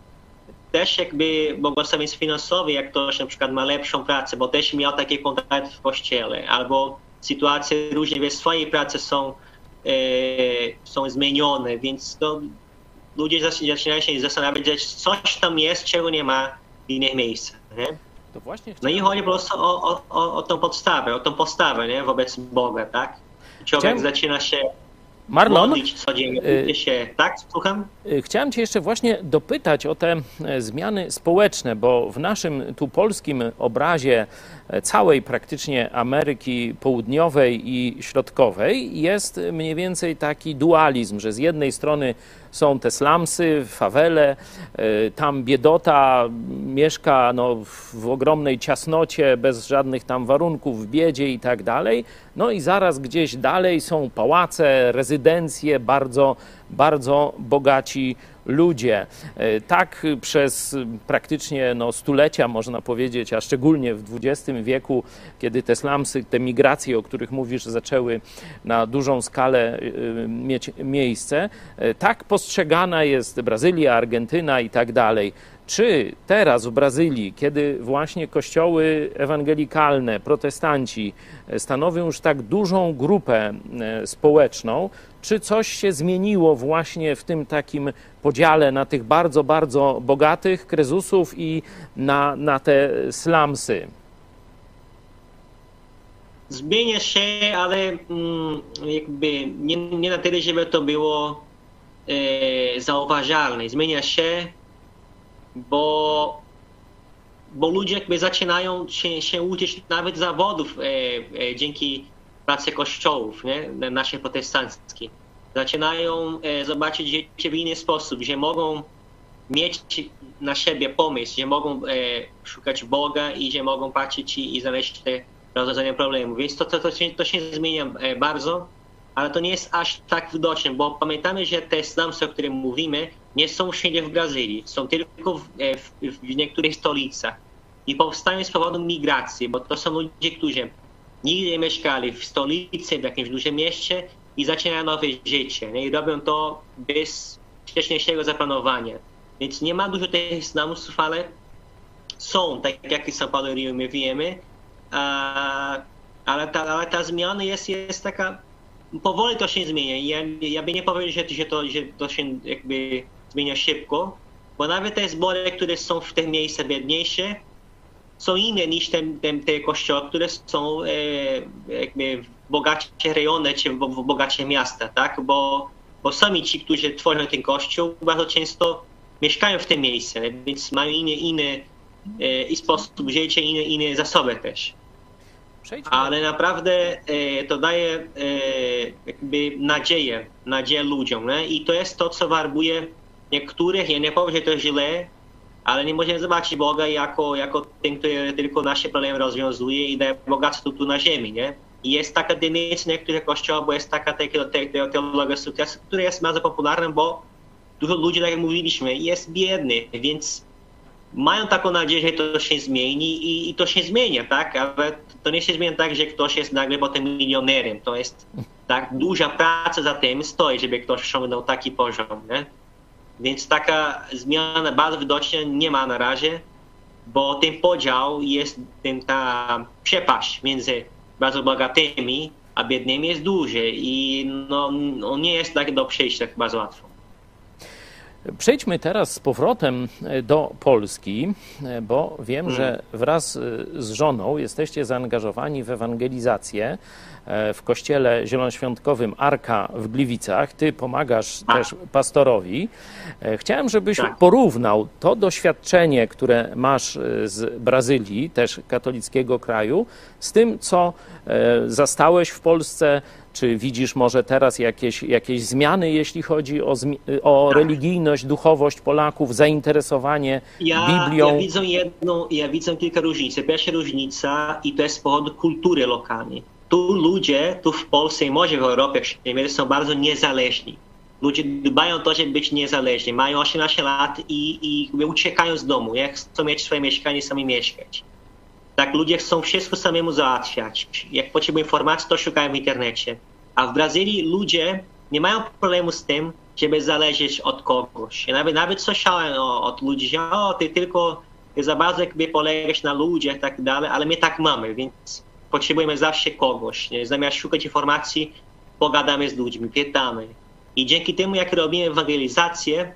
też jakby błogosławieństwo finansowe, jak ktoś na przykład ma lepszą pracę, bo też miał takie kontakty w kościele, albo sytuacje różne w swojej pracy są, są zmienione, więc to ludzie zac- zaczynają się zastanawiać, że coś tam jest, czego nie ma w innych miejscach. Nie? To właśnie No i chodzi po prostu o, o, o, o tą podstawę, o tą postawę nie? wobec Boga, tak? Człowiek Chciałem- zaczyna się Marlon, codziennie, y- się, tak? Słucham? Y, Chciałem Cię jeszcze właśnie dopytać o te e, zmiany społeczne, bo w naszym tu polskim obrazie e, całej praktycznie Ameryki Południowej i Środkowej jest mniej więcej taki dualizm, że z jednej strony są te slumsy, fawele, e, tam biedota mieszka no, w ogromnej ciasnocie, bez żadnych tam warunków, w biedzie i tak dalej. No i zaraz gdzieś dalej są pałace, rezydencje, bardzo, bardzo bogaci ludzie. E, Tak przez praktycznie no, stulecia, można powiedzieć, a szczególnie w XX wieku, kiedy te slumsy, te migracje, o których mówisz, zaczęły na dużą skalę y, mieć miejsce, e, tak postrzegana jest Brazylia, Argentyna i tak dalej. Czy teraz w Brazylii, kiedy właśnie kościoły ewangelikalne, protestanci e, stanowią już tak dużą grupę e, społeczną, czy coś się zmieniło właśnie w tym takim podziale na tych bardzo, bardzo bogatych krezusów i na, na te slumsy? Zmienia się, ale mm, jakby nie, nie na tyle, żeby to było e, zauważalne. Zmienia się, bo, bo ludzie jakby zaczynają się, się uczyć nawet zawodów e, e, dzięki pracy kościołów, nie? Na- naszych protestanckich. Zaczynają e, zobaczyć życie w inny sposób, że mogą mieć na siebie pomysł, że mogą e, szukać Boga i że mogą patrzeć i, i znaleźć te rozwiązania problemu. Więc to, to, to, się, to się zmienia e, bardzo, ale to nie jest aż tak widoczne, bo pamiętamy, że te slumsy, o których mówimy, nie są wszędzie w Brazylii, są tylko w, w, w niektórych stolicach i powstają z powodu migracji, bo to są ludzie, którzy nigdy mieszkali w stolicy, w jakimś dużym mieście i zaczynają nowe życie nie? i robią to bez wcześniejszego zaplanowania. Więc nie ma dużo tych slumsów, ale są, tak jak w São Paulo i Rio my wiemy, a, ale, ta, ale ta zmiana jest, jest taka, powoli to się zmienia. Ja, ja bym nie powiedział, że, że, to, że to się jakby zmienia szybko, bo nawet te zbory, które są w tych miejscach biedniejsze, są inne niż te, te, kościoły, które są e, jakby w bogacie rejony czy w, w bogacie miasta, tak? Bo, bo sami ci, którzy tworzą ten kościół, bardzo często mieszkają w tym miejscu, więc mają inny, inny e, i sposób życia, inne, inne zasoby też. Przejdźmy. ale naprawdę e, to daje e, jakby nadzieję, nadzieję ludziom. Nie? I to jest to, co warbuje niektórych. Ja nie powiem, że to źle, ale nie możemy zobaczyć Boga jako, jako ten, który tylko nasze problemy rozwiązuje i daje bogactwo tu na ziemi. Nie? I jest taka w niektórych kościołach, bo jest taka te- te- teologia sukcesu, która jest bardzo popularna, bo dużo ludzi, tak jak mówiliśmy, jest biedny, więc mają taką nadzieję, że to się zmieni i, i to się zmienia, tak? Ale to nie się zmienia tak, że ktoś jest nagle potem milionerem. To jest tak duża praca za tym stoi, żeby ktoś osiągnął taki poziom, nie? Więc taka zmiana bardzo widoczna nie ma na razie, bo ten podział jest, ten, ta przepaść między bardzo bogatymi a biednymi jest duży i no, no nie jest tak do przejścia tak bardzo łatwo. Przejdźmy teraz z powrotem e, do Polski, e, bo wiem, że wraz e, z żoną jesteście zaangażowani w ewangelizację w kościele zielonoświątkowym Arka w Gliwicach. Ty pomagasz Tak. też pastorowi. E, Chciałem, żebyś Tak. porównał to doświadczenie, które masz e, z Brazylii, też katolickiego kraju, z tym, co e, zastałeś w Polsce. Czy widzisz może teraz jakieś, jakieś zmiany, jeśli chodzi o, o Tak. religijność, duchowość Polaków, zainteresowanie Ja, Biblią? ja widzę jedną, ja widzę kilka różnic. Pierwsza różnica i to jest z powodu kultury lokalnej. Tu ludzie, tu w Polsce i może w Europie, jak się są bardzo niezależni. Ludzie dbają o to, żeby być niezależni. Mają 18 lat i, i uciekają z domu. Jak chcą mieć swoje mieszkanie, sami mieszkać. Tak, ludzie chcą wszystko samemu załatwiać. Jak potrzebują informacji, to szukają w internecie. A w Brazylii ludzie nie mają problemu z tym, żeby zależeć od kogoś. Ja nawet, nawet słyszałem od ludzi, że o, ty tylko za bardzo jakby polegasz na ludziach i tak dalej, ale my tak mamy, więc potrzebujemy zawsze kogoś. Nie? Zamiast szukać informacji, pogadamy z ludźmi, pytamy. I dzięki temu, jak robimy ewangelizację,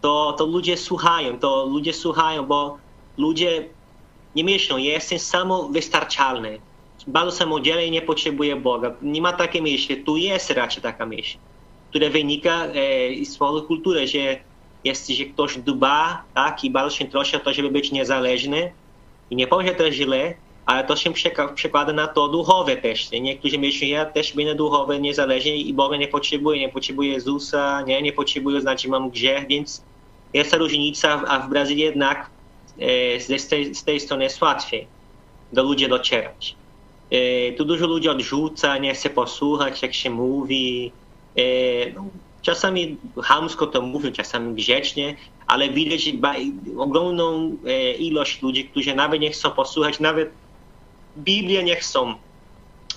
to, to ludzie słuchają, to ludzie słuchają, bo ludzie nie myślą, ja jestem samowystarczalny. Bardzo samodzielny i nie potrzebuję Boga. Nie ma takiej myśli. Tu jest raczej taka myśl, która wynika e, z kultury, że jest, że ktoś dba tak, i bardzo się troszczy o to, żeby być niezależny. I nie powiem, że to źle, ale to się przekłada na to duchowe też. Nie? Niektórzy myślą, ja też będę duchowy, niezależny i Boga nie potrzebuję, nie potrzebuję Jezusa, nie, nie potrzebuję, znaczy mam grzech, więc jest ta różnica, a w Brazylii jednak e, z, tej, z tej strony jest łatwiej do ludzi docierać. E, tu dużo ludzi odrzuca, nie chce posłuchać, jak się mówi. E, no, czasami chamsko to mówią, czasami grzecznie, ale widać ogromną e, ilość ludzi, którzy nawet nie chcą posłuchać, nawet Biblię nie chcą.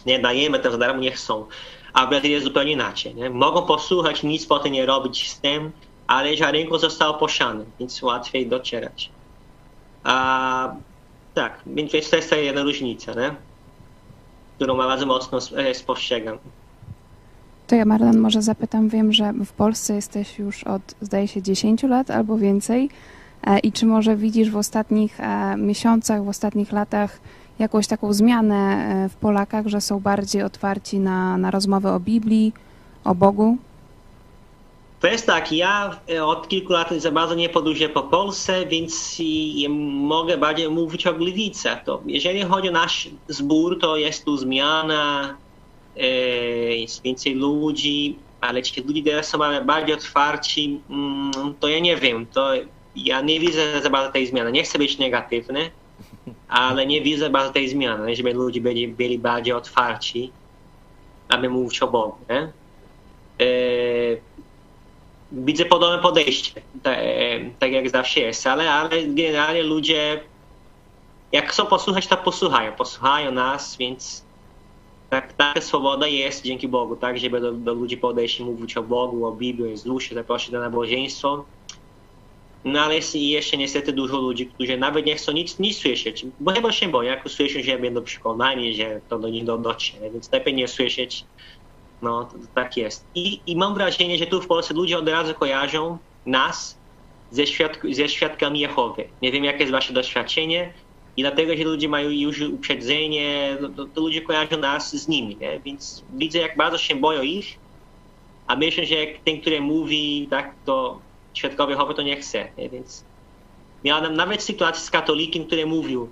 Nie dajemy to za darmo, nie chcą. A w Brazylii jest zupełnie inaczej. Nie? Mogą posłuchać, nic potem nie robić z tym, ale ziarenko zostało posiane, więc łatwiej docierać. A, tak, więc to jest ta jedna różnica, nie? którą bardzo mocno e, spostrzegam. To ja, Marlon, może zapytam. Wiem, że w Polsce jesteś już od, zdaje się, 10 lat albo więcej. E, I czy może widzisz w ostatnich e, miesiącach, w ostatnich latach jakąś taką zmianę e, w Polakach, że są bardziej otwarci na, na rozmowę o Biblii, o Bogu? To jest tak, ja e, od kilku lat za bardzo nie podróżuję po Polsce, więc mogę bardziej mówić o Gliwicach. To jeżeli chodzi o nasz zbór, to jest tu zmiana, e, jest więcej ludzi, ale ci ludzie teraz są bardziej otwarci, mm, to ja nie wiem, to ja nie widzę za bardzo tej zmiany. Nie chcę być negatywny, ale nie widzę bardzo tej zmiany, żeby ludzie byli, byli bardziej otwarci, aby mówić o Bogu. Nie? E, widzę podobne podejście, tak, jak zawsze jest, ale, ale generalnie ludzie, jak chcą posłuchać, to posłuchają, posłuchają nas, więc tak, taka swoboda jest dzięki Bogu, tak, żeby do, do ludzi podejść i mówić o Bogu, o Biblii, o Jezusie, zaprosić do nabożeństwa. No ale jest jeszcze niestety dużo ludzi, którzy nawet nie chcą nic, nic słyszeć, bo chyba się boją, jak usłyszą, że będą przekonani, że to do nich do- dotrze, więc lepiej nie słyszeć, no, to, to tak jest. I, I mam wrażenie, że tu w Polsce ludzie od razu kojarzą nas ze, świadk ze świadkami Jehowy. Nie wiem, jakie jest wasze doświadczenie i dlatego, że ludzie mają już uprzedzenie, no, to, to ludzie kojarzą nas z nimi, nie? Więc widzę, jak bardzo się boją ich, a myślę, że jak ten, który mówi, tak, to świadkowie Jehowy to nie chce, nie? Więc miałem nawet sytuację z katolikiem, który mówił,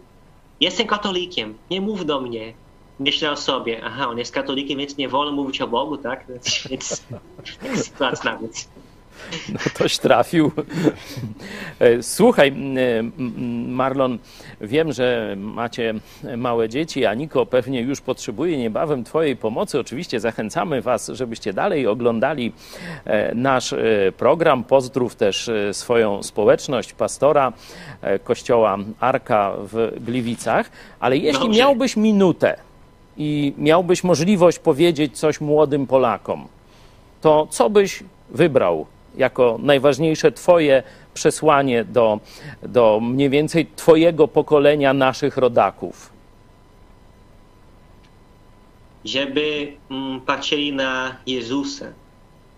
jestem katolikiem, nie mów do mnie, myślał sobie, aha, on jest katolikiem, więc nie wolno mówić o Bogu, tak? Więc, więc plac nawet. No toś trafił. E, słuchaj, Marlon, wiem, że macie małe dzieci, a Niko pewnie już potrzebuje niebawem Twojej pomocy. Oczywiście zachęcamy Was, żebyście dalej oglądali e, nasz e, program. Pozdrów też swoją społeczność, pastora kościoła Arka w Gliwicach. Ale jeśli Dobrze. miałbyś minutę i miałbyś możliwość powiedzieć coś młodym Polakom, to co byś wybrał jako najważniejsze Twoje przesłanie do, do mniej więcej Twojego pokolenia naszych rodaków? Żeby mm, patrzyli na Jezusa,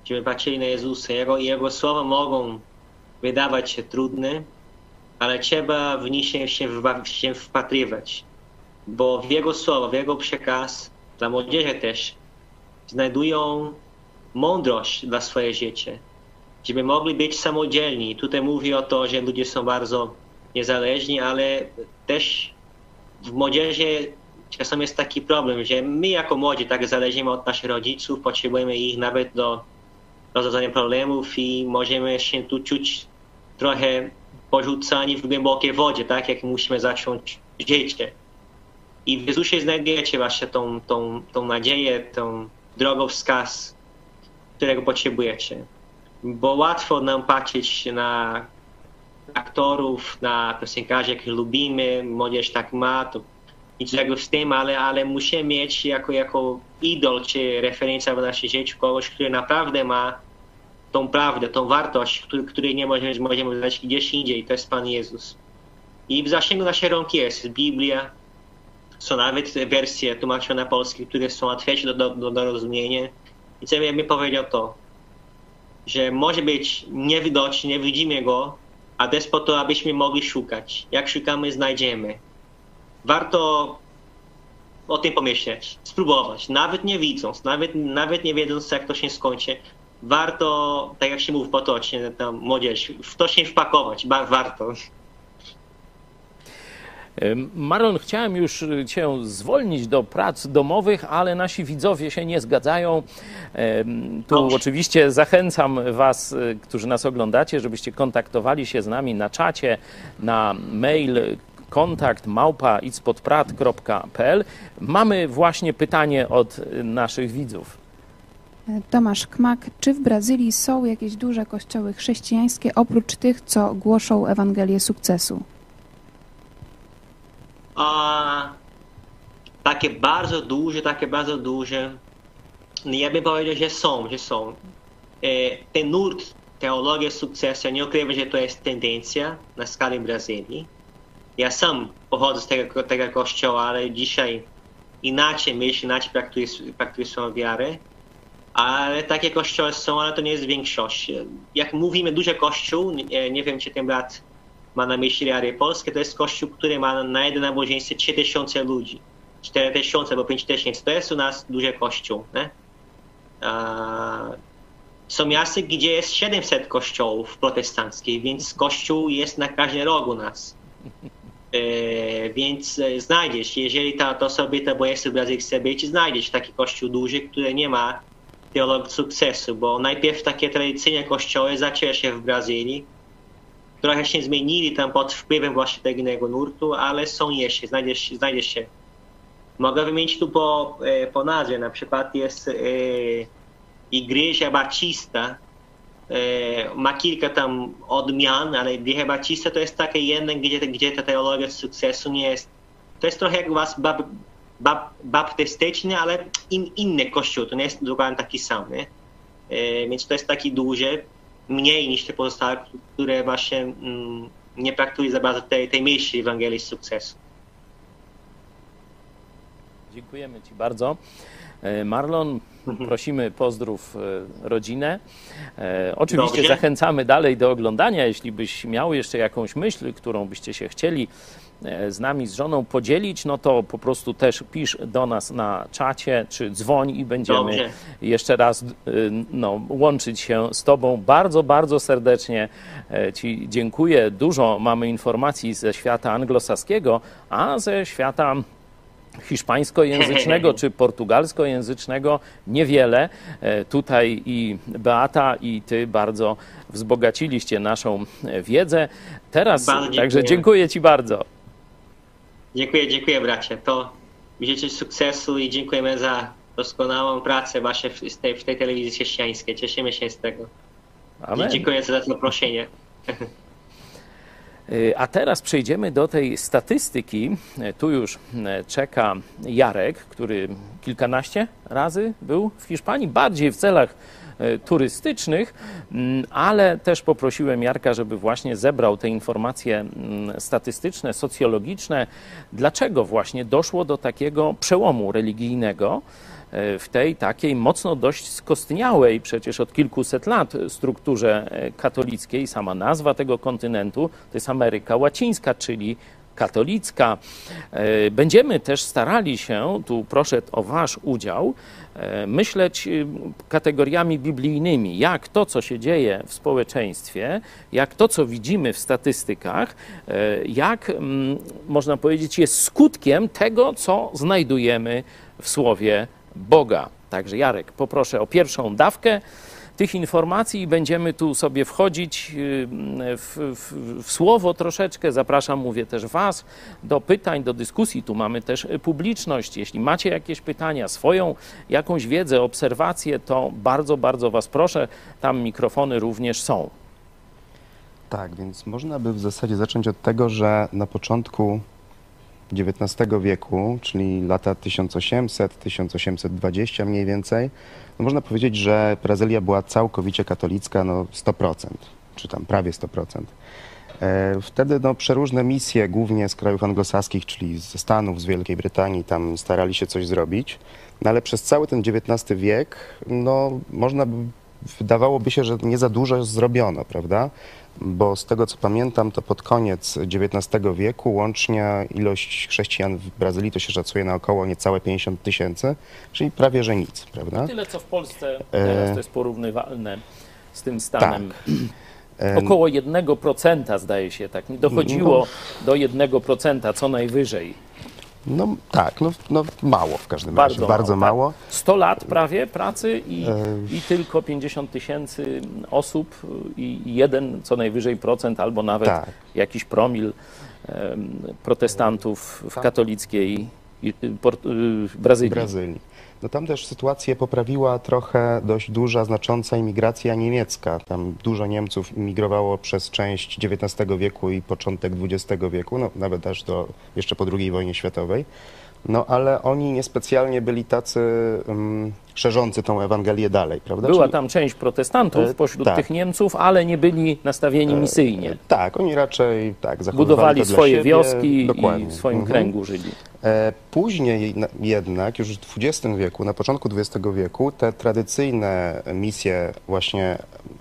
żeby patrzyli na Jezusa. Jego, jego słowa mogą wydawać się trudne, ale trzeba w się, się, się wpatrywać, bo w Jego słowa, w Jego przekaz dla młodzieży też znajdują mądrość dla swoje życie żeby mogli być samodzielni. Tutaj mówi o to, że ludzie są bardzo niezależni, ale też w młodzieży czasem jest taki problem, że my jako młodzi tak zależymy od naszych rodziców, potrzebujemy ich nawet do rozwiązania problemów i możemy się tu czuć trochę porzucani w głębokiej wodzie, tak jak musimy zacząć życie. I w Jezusie znajdujecie właśnie tą, tą, tą nadzieję, tą drogowskaz, którego potrzebujecie bo łatwo nam patrzeć na aktorów, na piosenkarzy, jakich lubimy, młodzież tak ma, to nic z tym, ale, ale musimy mieć jako, jako idol czy referencja w naszym życiu kogoś, który naprawdę ma tą prawdę, tą wartość, który, której nie możemy, możemy znaleźć gdzieś indziej, to jest Pan Jezus. I w zasięgu naszej rąk jest Biblia, są nawet wersje tłumaczone na polski, które są łatwiejsze do, do, do rozumienia. I co bym powiedział to, że może być niewidoczny, nie widzimy go, a to jest po to, abyśmy mogli szukać. Jak szukamy, znajdziemy. Warto o tym pomyśleć, spróbować, nawet nie widząc, nawet, nawet nie wiedząc, jak to się skończy. Warto, tak jak się mówi potocznie, tam młodzież, w to się wpakować, warto. Marlon, chciałem już Cię zwolnić do prac domowych, ale nasi widzowie się nie zgadzają. Tu Dobrze. oczywiście zachęcam Was, y, którzy nas oglądacie, żebyście kontaktowali się z nami na czacie, na mail kontakt małpa Mamy właśnie pytanie od naszych widzów. Tomasz Kmak, czy w Brazylii są jakieś duże kościoły chrześcijańskie oprócz tych, co głoszą Ewangelię sukcesu? A, takie bardzo duże, takie bardzo duże, ja bym powiedział, że są, że są. E, ten nurt teologia sukcesu, nie ukrywam, że to jest tendencja na skalę Brazylii. Ja sam pochodzę z tego, tego kościoła, ale dzisiaj inaczej myślę, inaczej praktykuję, praktykuję swoją wiarę. Ale takie kościoły są, ale to nie jest większość. Jak mówimy duży kościół, nie, nie wiem, czy ten brat ma na myśli Arię Polskę, to jest kościół, który ma na jednym nabożeństwie 3000 ludzi. 4000 albo 5000 to jest u nas duży kościół. Nie? Są miasta, gdzie jest 700 kościołów protestanckich, więc kościół jest na każdym rogu nas. E, więc e, znajdziesz, jeżeli ta, to sobie to jest w Brazylii chce być, znajdziesz taki kościół duży, który nie ma teologii sukcesu, bo najpierw takie tradycyjne kościoły zaczęły się w Brazylii, trochę się zmienili tam pod wpływem właśnie tego innego nurtu, ale są jeszcze, znajdziesz, znajdziesz się. Mogę wymienić tu po, e, po nazwie, na przykład jest e, Igreja Batista, e, ma kilka tam odmian, ale Igreja Batista to jest takie jedno, gdzie, gdzie ta teologia sukcesu nie jest, to jest trochę jak was bab, bab, baptystyczny, ale in, inny kościół, to nie jest dokładnie taki sam, nie? E, więc to jest taki duży, mniej niż te pozostałe, które właśnie mm, nie praktykują za bardzo tej, tej myśli Ewangelii sukcesu. Dziękujemy Ci bardzo. E, Marlon, mhm. prosimy pozdrów e, rodzinę. E, oczywiście Dobrze. zachęcamy dalej do oglądania. Jeśli byś miał jeszcze jakąś myśl, którą byście się chcieli z nami, z żoną podzielić, no to po prostu też pisz do nas na czacie, czy dzwoń i będziemy Dobrze. jeszcze raz e, no, łączyć się z Tobą. Bardzo, bardzo serdecznie e, Ci dziękuję. Dużo mamy informacji ze świata anglosaskiego, a ze świata hiszpańskojęzycznego czy portugalskojęzycznego niewiele. E, Tutaj i Beata, i ty bardzo wzbogaciliście naszą e, wiedzę. Teraz Bardzo także dziękuję ci bardzo. Dziękuję, dziękuję bracie. To życzę sukcesu i dziękujemy za doskonałą pracę właśnie w tej, w tej telewizji chrześcijańskiej. Cieszymy się z tego. Amen. Dziękuję za zaproszenie. Y, A teraz przejdziemy do tej statystyki. Tu już y, czeka Jarek, który kilkanaście razy był w Hiszpanii, bardziej w celach turystycznych, mm, ale też poprosiłem Jarka, żeby właśnie zebrał te informacje mm, statystyczne, socjologiczne, dlaczego właśnie doszło do takiego przełomu religijnego w tej takiej mocno dość skostniałej przecież od kilkuset lat strukturze e, katolickiej. Sama nazwa tego kontynentu to jest Ameryka Łacińska, czyli katolicka. E, Będziemy też starali się, tu proszę o Wasz udział, e, myśleć y, kategoriami biblijnymi, jak to, co się dzieje w społeczeństwie, jak to, co widzimy w statystykach, e, jak mm, można powiedzieć, jest skutkiem tego, co znajdujemy w Słowie Boga. Także Jarek, poproszę o pierwszą dawkę tych informacji będziemy tu sobie wchodzić y, w, w, w słowo troszeczkę. Zapraszam, mówię też Was do pytań, do dyskusji. Tu mamy też publiczność. Jeśli macie jakieś pytania, swoją jakąś wiedzę, obserwacje, to bardzo, bardzo Was proszę. Tam mikrofony również są. Tak, więc można by w zasadzie zacząć od tego, że na początku XIX wieku, czyli lata 1800-1820 mniej więcej, no można powiedzieć, że Brazylia była całkowicie katolicka, no 100%, czy tam prawie 100%. E, Wtedy no, przeróżne misje, głównie z krajów anglosaskich, czyli ze Stanów, z Wielkiej Brytanii, tam starali się coś zrobić. No ale przez cały ten XIX wiek, no można by, wydawałoby się, że nie za dużo zrobiono, prawda? Bo z tego co pamiętam, to pod koniec XIX wieku łącznie ilość chrześcijan w Brazylii to się szacuje na około niecałe 50 tysięcy, czyli prawie że nic, prawda? Tyle, co w Polsce teraz to jest porównywalne z tym stanem. Em, Około 1% zdaje się, tak mi dochodziło do 1% co najwyżej. No tak, no, no mało w każdym Bardzo razie, bardzo mało, mało. 100 lat prawie pracy i, E. i tylko 50 tysięcy osób i jeden co najwyżej procent albo nawet Tak. jakiś promil protestantów w katolickiej y, Port- y, Brazylii. Brazylii. No tam też sytuację poprawiła trochę dość duża, znacząca imigracja niemiecka. Tam dużo Niemców imigrowało przez część XIX wieku i początek XX wieku, no nawet aż do jeszcze po II wojnie światowej. No ale oni niespecjalnie byli tacy um, szerzący tą Ewangelię dalej, prawda? Była Czyli- tam część protestantów E, pośród tak. tych Niemców, ale nie byli nastawieni misyjnie. Tak, oni raczej tak Budowali swoje siebie. wioski i Dokładnie. w swoim Mhm. kręgu żyli. E, Później na- jednak, już w XX wieku, na początku XX wieku, te tradycyjne misje właśnie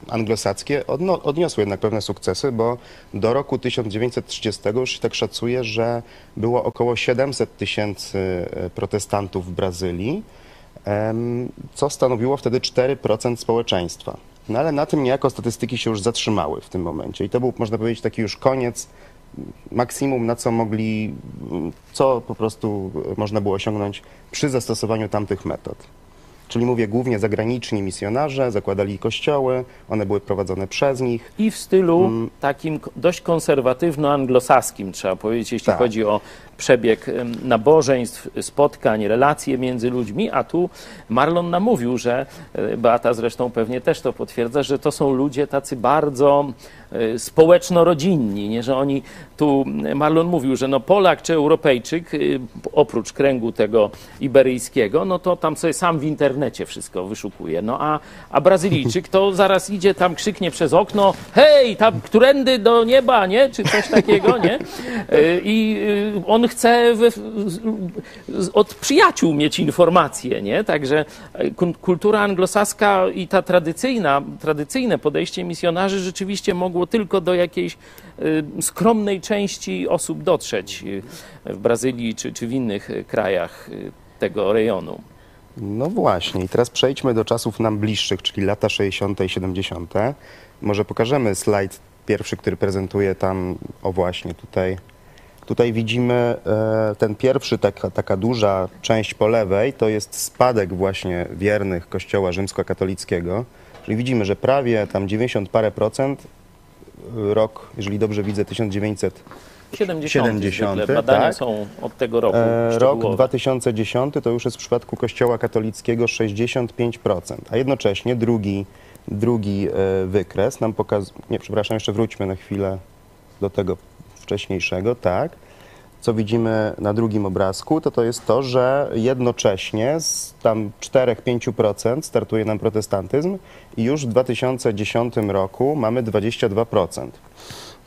anglosaskie odno- odniosły jednak pewne sukcesy, bo do roku 1930 już się tak szacuje, że było około 700 tysięcy e, protestantów w Brazylii, co stanowiło wtedy 4% społeczeństwa. No ale na tym niejako statystyki się już zatrzymały w tym momencie i to był, można powiedzieć, taki już koniec maksimum, na co mogli, co po prostu można było osiągnąć przy zastosowaniu tamtych metod. Czyli mówię głównie zagraniczni misjonarze, zakładali kościoły, one były prowadzone przez nich. I w stylu Mm. takim dość konserwatywno-anglosaskim, trzeba powiedzieć, jeśli Tak. chodzi o przebieg nabożeństw, spotkań, relacje między ludźmi, a tu Marlon nam mówił, że e, Beata zresztą pewnie też to potwierdza, że to są ludzie tacy bardzo e, społeczno-rodzinni, nie, że oni tu, Marlon mówił, że no Polak czy Europejczyk, y, oprócz kręgu tego iberyjskiego, no to tam sobie sam w internecie wszystko wyszukuje, no a, a Brazylijczyk to zaraz idzie tam, krzyknie przez okno, hej, tam którędy do nieba, nie, czy coś takiego, nie, Y, i y, chce z- od przyjaciół mieć informacje, nie, także kun- kultura anglosaska i ta tradycyjna, tradycyjne podejście misjonarzy rzeczywiście mogło tylko do jakiejś y, skromnej części osób dotrzeć y, w Brazylii czy, czy w innych krajach tego rejonu. No właśnie, i teraz przejdźmy do czasów nam bliższych, czyli lata 60. i 70. Może pokażemy slajd pierwszy, który prezentuje tam, o właśnie tutaj, Tutaj widzimy e, ten pierwszy, taka, taka duża część po lewej, to jest spadek właśnie wiernych kościoła rzymskokatolickiego. Czyli widzimy, że prawie tam 90 parę procent, e, rok, jeżeli dobrze widzę, 1900 70. 70, zwykle. Badania tak. są od tego roku. E, Rok szczegółowe. 2010 to już jest w przypadku Kościoła katolickiego 65%, a jednocześnie drugi, drugi wykres nam pokazuje, nie, przepraszam, jeszcze wróćmy na chwilę do tego wcześniejszego, tak. Co widzimy na drugim obrazku, to to jest to, że jednocześnie z tam 4-5% startuje nam protestantyzm i już w 2010 roku mamy 22%.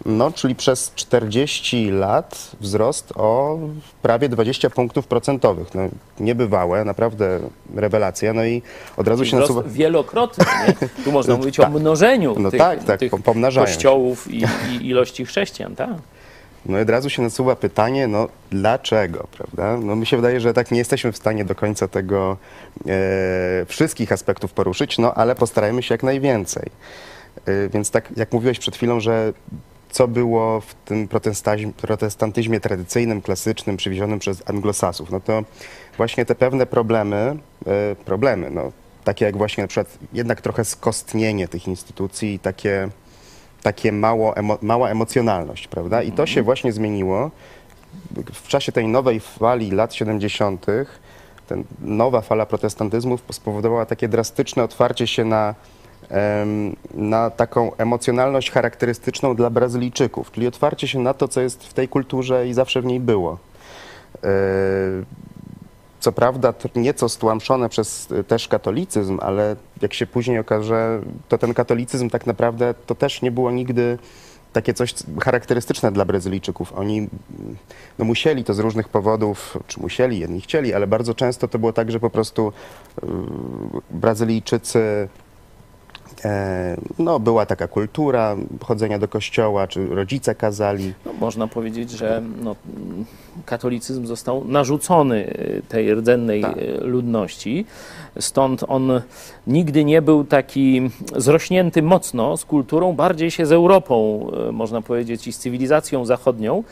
No, czyli przez 40 lat wzrost o prawie 20 punktów procentowych. No, niebywałe, naprawdę rewelacja. No i od razu się Wzrost nasuwa... wielokrotny. Nie? Tu można mówić o Tak. mnożeniu No tych, tak, tak, tych pomnażają się. kościołów i, i ilości chrześcijan. Tak. No i od razu się nasuwa pytanie, no dlaczego, prawda? No mi się wydaje, że tak nie jesteśmy w stanie do końca tego e, wszystkich aspektów poruszyć, no ale postarajmy się jak najwięcej. E, więc tak jak mówiłeś przed chwilą, że co było w tym protestantyzmie, tradycyjnym, klasycznym, przywiezionym przez anglosasów, no to właśnie te pewne problemy, e, problemy, no takie jak właśnie na przykład jednak trochę skostnienie tych instytucji i takie takie mało emo, mała emocjonalność, prawda? I to się właśnie zmieniło w czasie tej nowej fali lat 70. Ten nowa fala protestantyzmu spowodowała takie drastyczne otwarcie się na, na taką emocjonalność charakterystyczną dla Brazylijczyków, czyli otwarcie się na to, co jest w tej kulturze i zawsze w niej było. Co prawda nieco stłamszone przez y, też katolicyzm, ale jak się później okaże, to ten katolicyzm tak naprawdę to też nie było nigdy takie coś charakterystyczne dla Brazylijczyków. Oni mm, no, musieli to z różnych powodów, czy musieli, jedni chcieli, ale bardzo często to było tak, że po prostu y, Brazylijczycy no, była taka kultura chodzenia do kościoła, czy rodzice kazali. No, można powiedzieć, że no, katolicyzm został narzucony y, tej rdzennej Tak. y, ludności. Stąd on nigdy nie był taki zrośnięty mocno z kulturą, bardziej się z Europą, y, można powiedzieć, i z cywilizacją zachodnią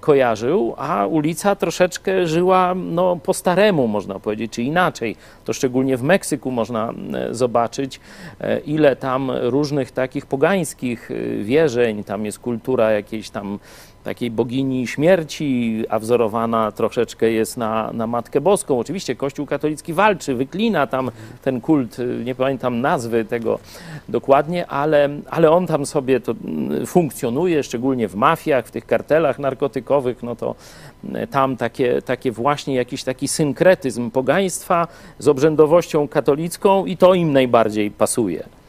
kojarzył, a ulica troszeczkę żyła no, po staremu, można powiedzieć, czy inaczej. To szczególnie w Meksyku można zobaczyć, y, ile tam różnych takich pogańskich y, wierzeń, tam jest kultura jakiejś tam takiej bogini śmierci, a wzorowana troszeczkę jest na, na Matkę Boską. Oczywiście Kościół katolicki walczy, wyklina tam ten kult, y, nie pamiętam nazwy tego dokładnie, ale, ale on tam sobie to mm, funkcjonuje, szczególnie w mafiach, w tych kartelach narkotykowych, no to y, tam takie, takie właśnie jakiś taki synkretyzm pogaństwa z obrzędowością katolicką i to im najbardziej pasuje.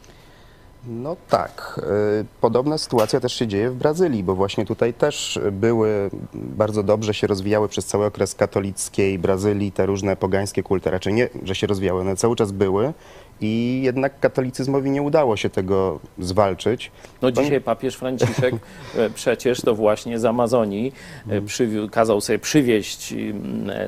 No tak. y, Podobna sytuacja też się dzieje w Brazylii, bo właśnie tutaj też były, bardzo dobrze się rozwijały przez cały okres katolickiej Brazylii te różne pogańskie kulty. Raczej nie, że się rozwijały, one cały czas były i jednak katolicyzmowi nie udało się tego zwalczyć. No dzisiaj papież Franciszek e, przecież to właśnie z Amazonii Mhm. e, przywió- kazał sobie przywieźć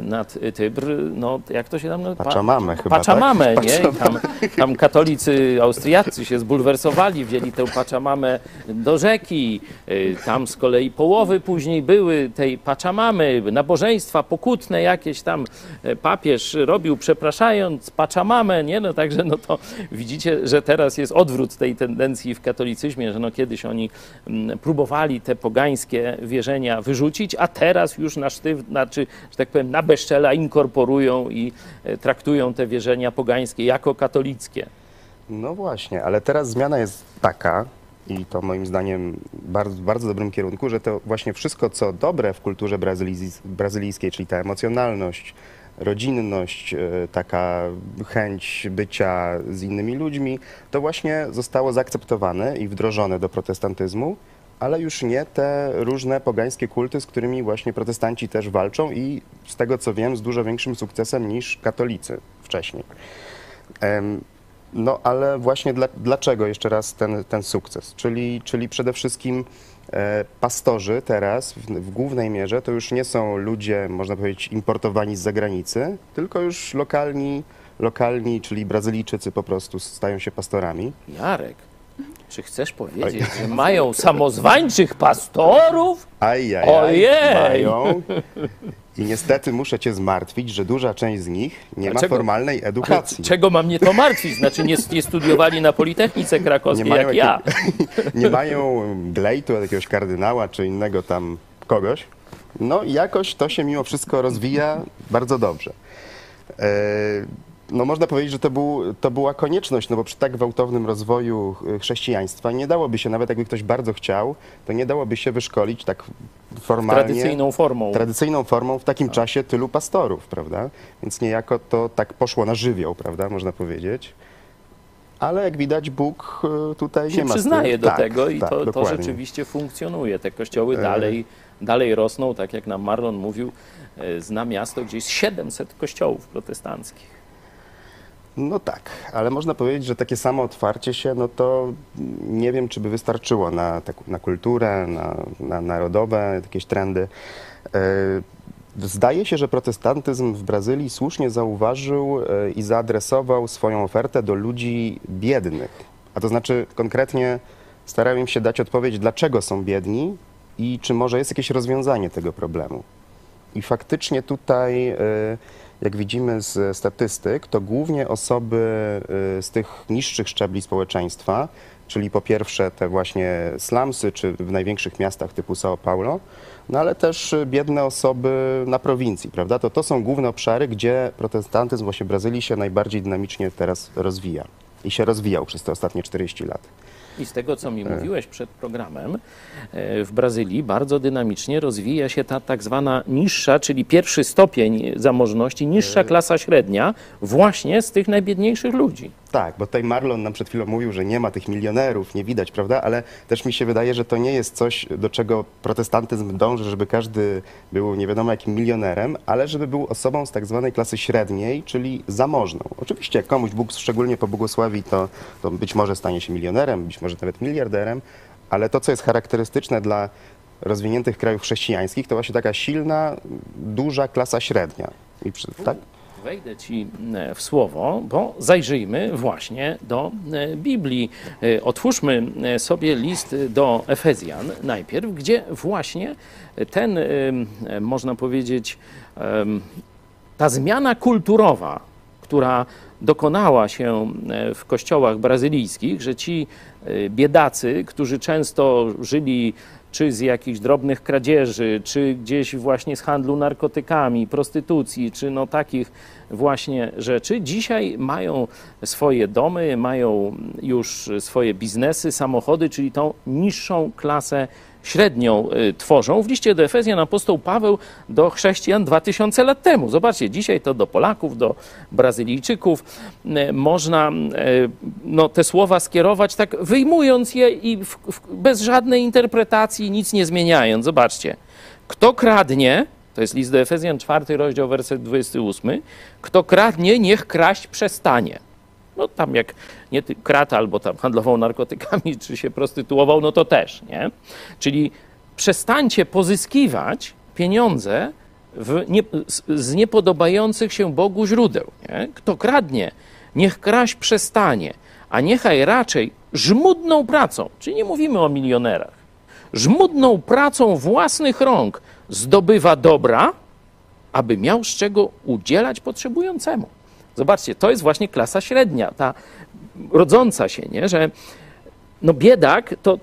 nad Tybr, no jak to się tam nazywa? Pachamamę chyba, Pachamamę, tak? nie? Tam, tam katolicy austriaccy się zbulwersowali, wzięli tę Pachamamę do rzeki. Y, Tam z kolei połowy później były tej Pachamamy, nabożeństwa pokutne jakieś tam e, papież robił, przepraszając Pachamamę, nie? No także no to widzicie, że teraz jest odwrót tej tendencji w katolicyzmie, że no kiedyś oni mm, próbowali te pogańskie wierzenia wyrzucić, a teraz już na sztyw, znaczy, że tak powiem, na bezczela inkorporują i e, traktują te wierzenia pogańskie jako katolickie. No właśnie, ale teraz zmiana jest taka, i to moim zdaniem bardzo, bardzo dobrym kierunku, że to właśnie wszystko, co dobre w kulturze brazylijs- brazylijskiej, czyli ta emocjonalność, rodzinność, e, taka chęć bycia z innymi ludźmi, to właśnie zostało zaakceptowane i wdrożone do protestantyzmu, ale już nie te różne pogańskie kulty, z którymi właśnie protestanci też walczą i z tego co wiem, z dużo większym sukcesem niż katolicy wcześniej. No ale właśnie dla, dlaczego jeszcze raz ten, ten sukces? Czyli, czyli przede wszystkim pastorzy teraz w, w głównej mierze to już nie są ludzie, można powiedzieć, importowani z zagranicy, tylko już lokalni, lokalni czyli Brazylijczycy po prostu stają się pastorami. Jarek, Czy chcesz powiedzieć, że mają samozwańczych pastorów? Ajajaj, Ojej! mają. I niestety muszę cię zmartwić, że duża część z nich nie ma Dlaczego? formalnej Ale edukacji. czego mam mnie to martwić? Znaczy nie, nie studiowali na Politechnice Krakowskiej Nie jak ja. Nie mają glejtu od jakiegoś kardynała czy innego tam kogoś. No i jakoś to się mimo wszystko rozwija bardzo dobrze. E, No można powiedzieć, że to, był, to była konieczność, no bo przy tak gwałtownym rozwoju e, chrześcijaństwa nie dałoby się, nawet jakby ktoś bardzo chciał, to nie dałoby się wyszkolić tak formalnie Tradycyjną formą. tradycyjną formą w takim czasie tylu pastorów, prawda? Więc niejako to tak poszło na żywioł, prawda, można powiedzieć. Ale jak widać, Bóg e, tutaj się nie ma przyznaje do tak, tego i tak, to, to rzeczywiście funkcjonuje. Te kościoły E. dalej, dalej rosną, tak jak nam Marlon mówił, zna miasto, gdzie jest 700 kościołów protestanckich. No tak, ale można powiedzieć, że takie samo otwarcie się, no to nie wiem, czy by wystarczyło na, tak, na kulturę, na, na narodowe jakieś trendy. E, Zdaje się, że protestantyzm w Brazylii słusznie zauważył e, i zaadresował swoją ofertę do ludzi biednych. A to znaczy konkretnie starają im się dać odpowiedź, dlaczego są biedni i czy może jest jakieś rozwiązanie tego problemu. I faktycznie tutaj, e, jak widzimy z statystyk, to głównie osoby e, z tych niższych szczebli społeczeństwa, czyli po pierwsze te właśnie slumsy, czy w największych miastach typu São Paulo, no ale też e, biedne osoby na prowincji, prawda? To, to są główne obszary, gdzie protestantyzm właśnie w Brazylii się najbardziej dynamicznie teraz rozwija. I się rozwijał przez te ostatnie 40 lat. I z tego, co mi mówiłeś przed programem, e, w Brazylii bardzo dynamicznie rozwija się ta tak zwana niższa, czyli pierwszy stopień zamożności, niższa klasa średnia, właśnie z tych najbiedniejszych ludzi. Tak, bo tutaj Marlon nam przed chwilą mówił, że nie ma tych milionerów, nie widać, prawda? Ale też mi się wydaje, że to nie jest coś, do czego protestantyzm dąży, żeby każdy był nie wiadomo jakim milionerem, ale żeby był osobą z tak zwanej klasy średniej, czyli zamożną. Oczywiście jak komuś Bóg szczególnie pobłogosławi, to, to być może stanie się milionerem, być może nawet miliarderem, ale to, co jest charakterystyczne dla rozwiniętych krajów chrześcijańskich, to właśnie taka silna, duża klasa średnia. I przy, tak? Wejdę ci e, w słowo, bo zajrzyjmy właśnie do e, Biblii. E, Otwórzmy sobie list do Efezjan najpierw, gdzie właśnie ten, można powiedzieć, ta zmiana kulturowa, która dokonała się w kościołach brazylijskich, że ci biedacy, którzy często żyli czy z jakichś drobnych kradzieży, czy gdzieś właśnie z handlu narkotykami, prostytucji, czy no takich właśnie rzeczy, dzisiaj mają swoje domy, mają już swoje biznesy, samochody, czyli tą niższą klasę średnią y, tworzą. W liście do Efezjan apostoł Paweł do chrześcijan 2000 lat temu. Zobaczcie, dzisiaj to do Polaków, do Brazylijczyków y, można y, no, te słowa skierować tak wyjmując je i w, w, bez żadnej interpretacji, nic nie zmieniając. Zobaczcie, kto kradnie, to jest list do Efezjan, 4 rozdział, werset 28, kto kradnie, niech kraść przestanie. No tam jak nie kradł albo tam handlował narkotykami, czy się prostytuował, no to też, nie? Czyli przestańcie pozyskiwać pieniądze nie, z, z niepodobających się Bogu źródeł. Nie? Kto kradnie, niech kraść przestanie, a niechaj raczej żmudną pracą, czyli nie mówimy o milionerach, żmudną pracą własnych rąk zdobywa dobra, aby miał z czego udzielać potrzebującemu. Zobaczcie, to jest właśnie klasa średnia, ta rodząca się, nie? że no biedak to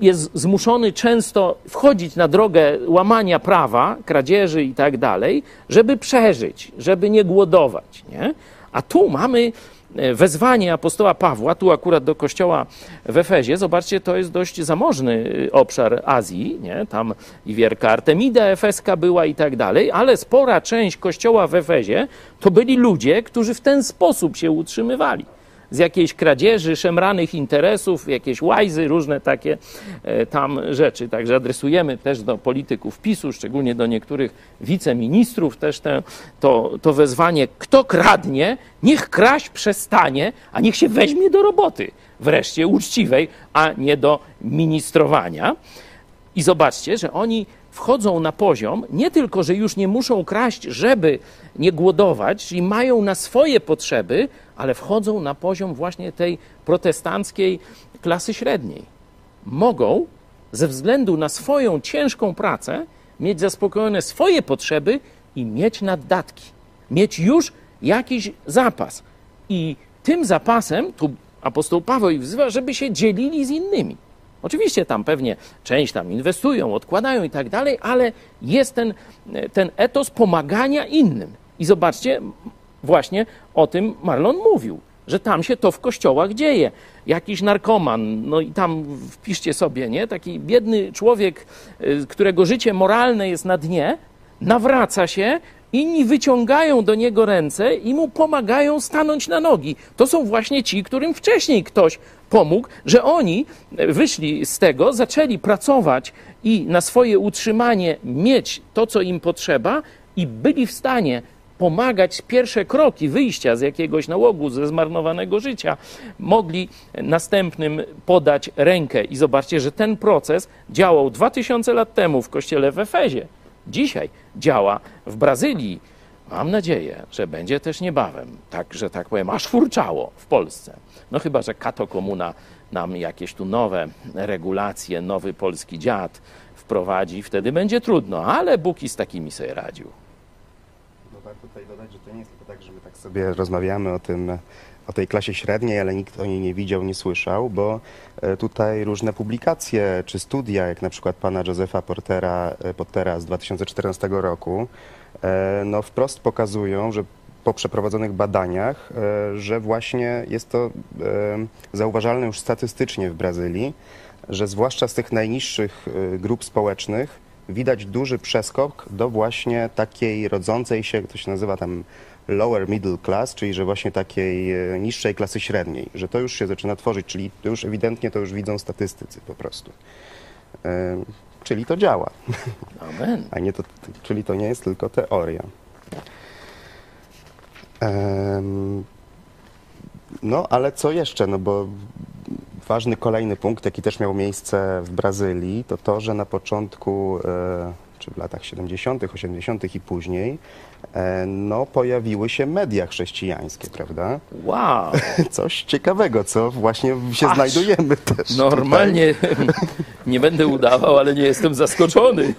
jest zmuszony często wchodzić na drogę łamania prawa, kradzieży i tak dalej, żeby przeżyć, żeby nie głodować. Nie? A tu mamy e, wezwanie apostoła Pawła, tu akurat do kościoła w Efezie. Zobaczcie, to jest dość zamożny y, obszar Azji, nie? tam i wielka Artemida Efeska była i tak dalej, ale spora część kościoła w Efezie to byli ludzie, którzy w ten sposób się utrzymywali z jakiejś kradzieży, szemranych interesów, jakieś łajzy, różne takie e, tam rzeczy. Także adresujemy też do polityków PiSu, szczególnie do niektórych wiceministrów też te, to, to wezwanie, kto kradnie, niech kraść przestanie, a niech się weźmie do roboty wreszcie uczciwej, a nie do ministrowania. I zobaczcie, że oni wchodzą na poziom, nie tylko, że już nie muszą kraść, żeby nie głodować, czyli mają na swoje potrzeby, ale wchodzą na poziom właśnie tej protestanckiej klasy średniej mogą ze względu na swoją ciężką pracę mieć zaspokojone swoje potrzeby i mieć naddatki, mieć już jakiś zapas. I tym zapasem, tu apostoł Paweł ich wzywa, żeby się dzielili z innymi. Oczywiście tam pewnie część tam inwestują, odkładają i tak dalej, ale jest ten, ten etos pomagania innym. I zobaczcie, właśnie o tym Marlon mówił, że tam się to w kościołach dzieje. Jakiś narkoman, no i tam wpiszcie sobie, nie? Taki biedny człowiek, y, którego życie moralne jest na dnie, nawraca się, inni wyciągają do niego ręce i mu pomagają stanąć na nogi. To są właśnie ci, którym wcześniej ktoś pomógł, że oni wyszli z tego, zaczęli pracować i na swoje utrzymanie mieć to, co im potrzeba, i byli w stanie pomagać pierwsze kroki wyjścia z jakiegoś nałogu, ze zmarnowanego życia, mogli następnym podać rękę. I zobaczcie, że ten proces działał 2000 lat temu w kościele w Efezie. Dzisiaj działa w Brazylii. Mam nadzieję, że będzie też niebawem, tak, że tak powiem, aż furczało w Polsce. No chyba, że Kato Komuna nam jakieś tu nowe regulacje, nowy polski dziad wprowadzi, wtedy będzie trudno, ale Bóg i z takimi sobie radził. No warto tutaj dodać, że to nie jest tylko tak, że my tak sobie rozmawiamy o tym, o tej klasie średniej, ale nikt o niej nie widział, nie słyszał, bo e, tutaj różne publikacje czy studia, jak na przykład pana Josefa Portera, e, Pottera z 2014 roku, e, no wprost pokazują, że po przeprowadzonych badaniach, że właśnie jest to zauważalne już statystycznie w Brazylii, że zwłaszcza z tych najniższych grup społecznych widać duży przeskok do właśnie takiej rodzącej się, to się nazywa tam lower middle class, czyli że właśnie takiej e, niższej klasy średniej, że to już się zaczyna tworzyć, czyli to już ewidentnie to już widzą statystycy po prostu. Czyli to działa. Amen. A nie to, czyli to nie jest tylko teoria. no, ale co jeszcze? No bo ważny kolejny punkt, jaki też miał miejsce w Brazylii, to to, że na początku, e, czy w latach 70., 80. i później, e, no, pojawiły się media chrześcijańskie, prawda? Wow! Coś ciekawego, co właśnie się Aż znajdujemy też. Normalnie tutaj. nie będę udawał, ale nie jestem zaskoczony.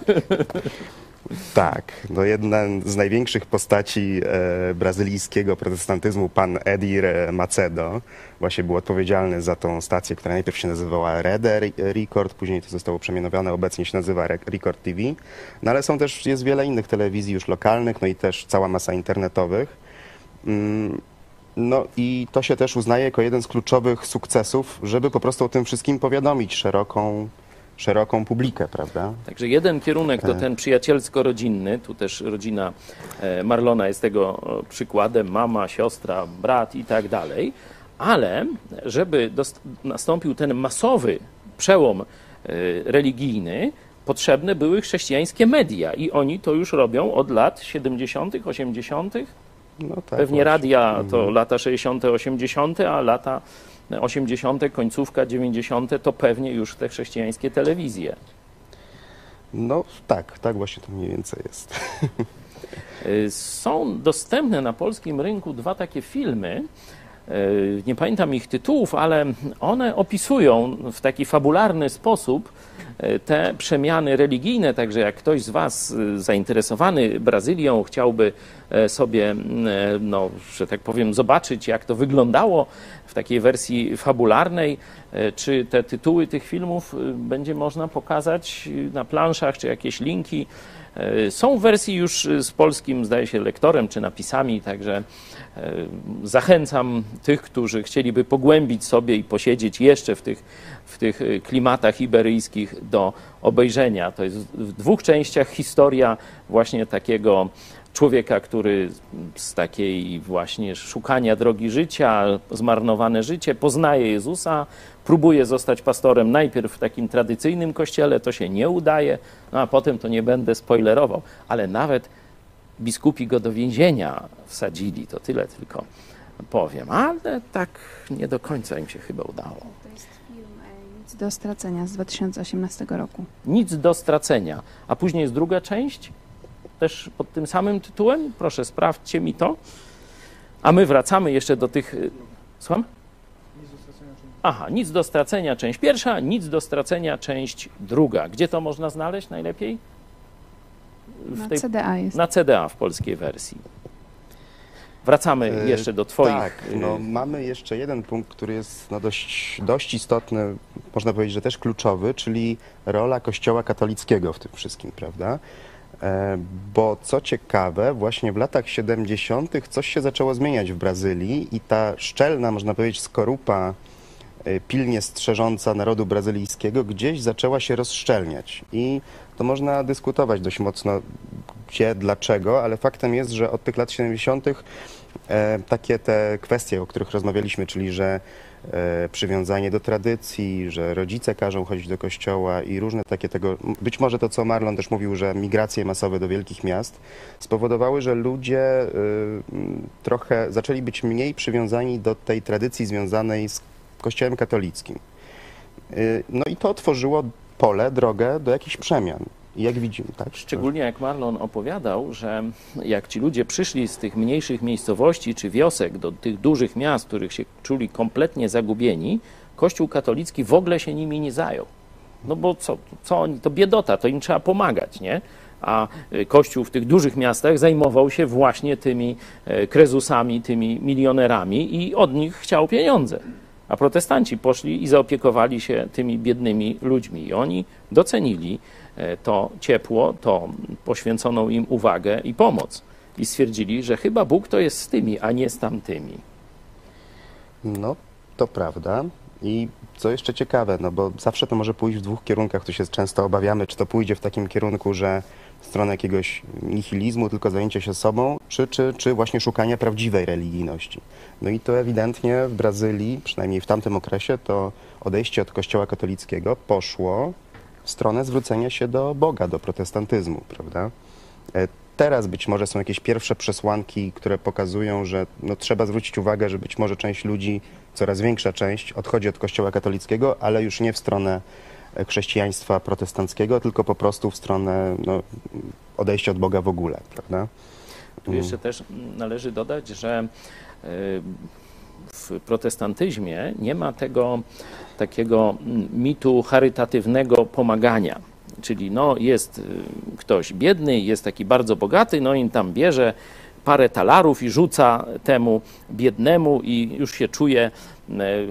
Tak, no jedna z największych postaci e, brazylijskiego protestantyzmu, pan Edir Macedo, właśnie był odpowiedzialny za tą stację, która najpierw się nazywała Rede Record, później to zostało przemianowane, obecnie się nazywa Record TV. No ale są też, jest wiele innych telewizji już lokalnych, no i też cała masa internetowych. Mm, no i to się też uznaje jako jeden z kluczowych sukcesów, żeby po prostu o tym wszystkim powiadomić szeroką szeroką publikę, prawda? Także jeden kierunek to tak. ten przyjacielsko-rodzinny, tu też rodzina e, Marlona jest tego przykładem, mama, siostra, brat i tak dalej, ale żeby nastąpił ten masowy przełom e, religijny, potrzebne były chrześcijańskie media i oni to już robią od lat 70., 80. No tak, Pewnie radia to mhm. lata 60., 80., a lata 80., końcówka 90., to pewnie już te chrześcijańskie telewizje. No tak, tak właśnie to mniej więcej jest. Y, są dostępne na polskim rynku dwa takie filmy. Y, nie pamiętam ich tytułów, ale one opisują w taki fabularny sposób y, te przemiany religijne. Także jak ktoś z Was zainteresowany Brazylią chciałby sobie, no, że tak powiem, zobaczyć, jak to wyglądało w takiej wersji fabularnej, e, czy te tytuły tych filmów e, będzie można pokazać na planszach, czy jakieś linki. E, są w wersji już z polskim, zdaje się, lektorem czy napisami, także zachęcam tych, którzy chcieliby pogłębić sobie i posiedzieć jeszcze w tych, w tych klimatach iberyjskich do obejrzenia. To jest w dwóch częściach historia właśnie takiego człowieka, który z takiej właśnie szukania drogi życia, zmarnowane życie, poznaje Jezusa, próbuje zostać pastorem najpierw w takim tradycyjnym kościele, to się nie udaje, no a potem to nie będę spoilerował, ale nawet biskupi go do więzienia wsadzili, to tyle tylko powiem, ale tak nie do końca im się chyba udało. To jest film e, Nic do stracenia z 2018 roku. Nic do stracenia, a później jest druga część, też pod tym samym tytułem? Proszę, sprawdźcie mi to. A my wracamy jeszcze do tych. Y, słucham? Aha, nic do stracenia część pierwsza, nic do stracenia część druga. Gdzie to można znaleźć najlepiej? Na tej- CDA jest. na CDA w polskiej wersji. Wracamy E, jeszcze do Twoich. Tak, no, y, mamy jeszcze jeden punkt, który jest no, dość, dość istotny, można powiedzieć, że też kluczowy, czyli rola Kościoła katolickiego w tym wszystkim, prawda? E, Bo co ciekawe, właśnie w latach 70. coś się zaczęło zmieniać w Brazylii i ta szczelna, można powiedzieć, skorupa e, pilnie strzeżąca narodu brazylijskiego gdzieś zaczęła się rozszczelniać. I to można dyskutować dość mocno, gdzie, dlaczego, ale faktem jest, że od tych lat 70. E, takie te kwestie, o których rozmawialiśmy, czyli że przywiązanie do tradycji, że rodzice każą chodzić do kościoła i różne takie tego, być może to, co Marlon też mówił, że migracje masowe do wielkich miast spowodowały, że ludzie y, trochę zaczęli być mniej przywiązani do tej tradycji związanej z kościołem katolickim. Y, No i to otworzyło pole, drogę do jakichś przemian. Jak widzimy, tak? Szczególnie jak Marlon opowiadał, że jak ci ludzie przyszli z tych mniejszych miejscowości czy wiosek do tych dużych miast, w których się czuli kompletnie zagubieni, Kościół katolicki w ogóle się nimi nie zajął. No bo co, co oni, to biedota, to im trzeba pomagać, nie? A y, Kościół w tych dużych miastach zajmował się właśnie tymi e, krezusami, tymi milionerami i od nich chciał pieniądze. A protestanci poszli i zaopiekowali się tymi biednymi ludźmi. I oni docenili to ciepło, to poświęconą im uwagę i pomoc. I stwierdzili, że chyba Bóg to jest z tymi, a nie z tamtymi. No, to prawda. I co jeszcze ciekawe, no bo zawsze to może pójść w dwóch kierunkach, to się często obawiamy, czy to pójdzie w takim kierunku, że w stronę jakiegoś nihilizmu, tylko zajęcie się sobą, czy, czy, czy właśnie szukania prawdziwej religijności. No i to ewidentnie w Brazylii, przynajmniej w tamtym okresie, to odejście od kościoła katolickiego poszło w stronę zwrócenia się do Boga, do protestantyzmu, prawda? E, Teraz być może są jakieś pierwsze przesłanki, które pokazują, że no, trzeba zwrócić uwagę, że być może część ludzi, coraz większa część, odchodzi od Kościoła katolickiego, ale już nie w stronę e, chrześcijaństwa protestanckiego, tylko po prostu w stronę no, odejścia od Boga w ogóle, prawda? Tu jeszcze też należy dodać, że y, w protestantyzmie nie ma tego takiego mitu charytatywnego pomagania. Czyli no, jest y, ktoś biedny, jest taki bardzo bogaty, no i tam bierze parę talarów i rzuca temu biednemu i już się czuje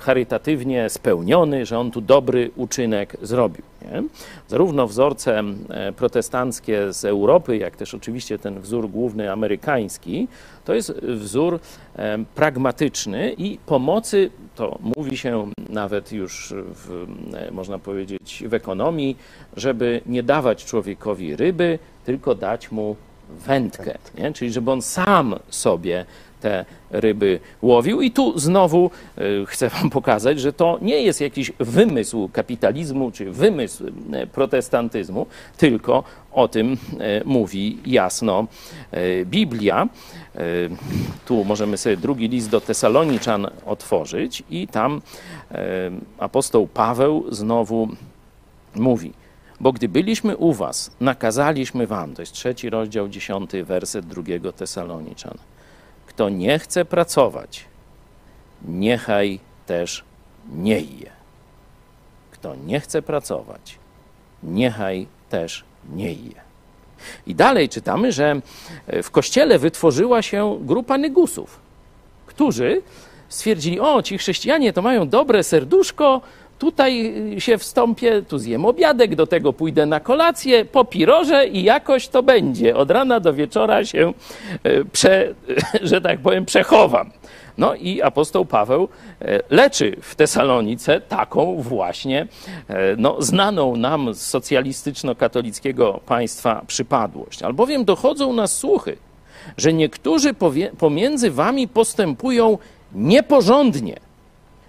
charytatywnie spełniony, że on tu dobry uczynek zrobił. Nie? Zarówno wzorce e, protestanckie z Europy, jak też oczywiście ten wzór główny amerykański, to jest wzór e, pragmatyczny i pomocy, to mówi się nawet już w, e, można powiedzieć w ekonomii, żeby nie dawać człowiekowi ryby, tylko dać mu wędkę, nie? czyli żeby on sam sobie te ryby łowił. I tu znowu y, chcę Wam pokazać, że to nie jest jakiś wymysł kapitalizmu czy wymysł y, protestantyzmu, tylko o tym y, mówi jasno Biblia. Tu możemy sobie drugi list do Tesaloniczan otworzyć i tam apostoł Paweł znowu mówi. Bo gdy byliśmy u was, nakazaliśmy wam, to jest trzeci rozdział, dziesiąty werset drugiego Tesaloniczan. Kto nie chce pracować, niechaj też nie je. Kto nie chce pracować, niechaj też nie je. I dalej czytamy, że w kościele wytworzyła się grupa nygusów, którzy stwierdzili: O, ci chrześcijanie to mają dobre serduszko, tutaj się wstąpię, tu zjem obiadek, do tego pójdę na kolację, po pirorze i jakoś to będzie. Od rana do wieczora się, e, prze, że tak powiem, przechowam. No i apostoł Paweł e, leczy w Tesalonice taką właśnie no, znaną nam z socjalistyczno-katolickiego państwa przypadłość. Albowiem dochodzą nas słuchy, że niektórzy pomiędzy wami postępują nieporządnie,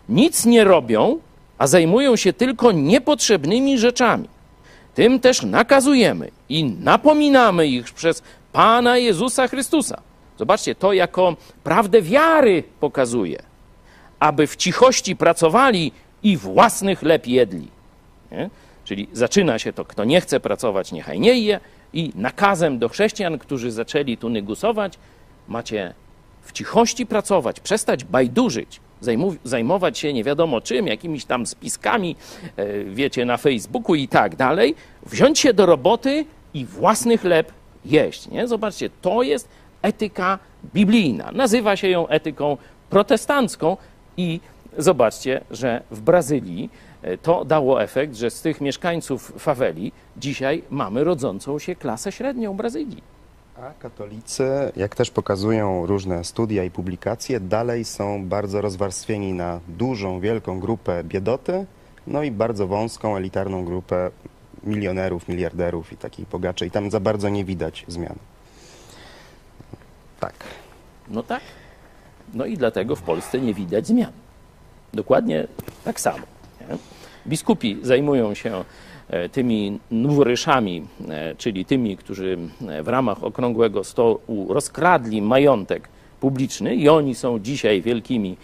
nic nie robią, a zajmują się tylko niepotrzebnymi rzeczami. Tym też nakazujemy i napominamy ich przez Pana Jezusa Chrystusa. Zobaczcie, to jako prawdę wiary pokazuje, aby w cichości pracowali i własny chleb jedli. Nie? Czyli zaczyna się to, kto nie chce pracować, niechaj nie je, i nakazem do chrześcijan, którzy zaczęli tu negusować, macie w cichości pracować, przestać bajdurzyć zajmować się nie wiadomo czym, jakimiś tam spiskami, e, wiecie, na Facebooku i tak dalej, wziąć się do roboty i własny chleb jeść. Nie? Zobaczcie, to jest etyka biblijna. Nazywa się ją etyką protestancką i zobaczcie, że w Brazylii e, to dało efekt, że z tych mieszkańców faweli dzisiaj mamy rodzącą się klasę średnią Brazylii. A katolicy, jak też pokazują różne studia i publikacje, dalej są bardzo rozwarstwieni na dużą, wielką grupę biedoty, no i bardzo wąską, elitarną grupę milionerów, miliarderów i takich bogaczy. I tam za bardzo nie widać zmian. Tak. No tak. No i dlatego w Polsce nie widać zmian. Dokładnie tak samo. Nie? Biskupi zajmują się e, tymi nowryszami, e, czyli tymi, którzy e, w ramach okrągłego stołu rozkradli majątek publiczny i oni są dzisiaj wielkimi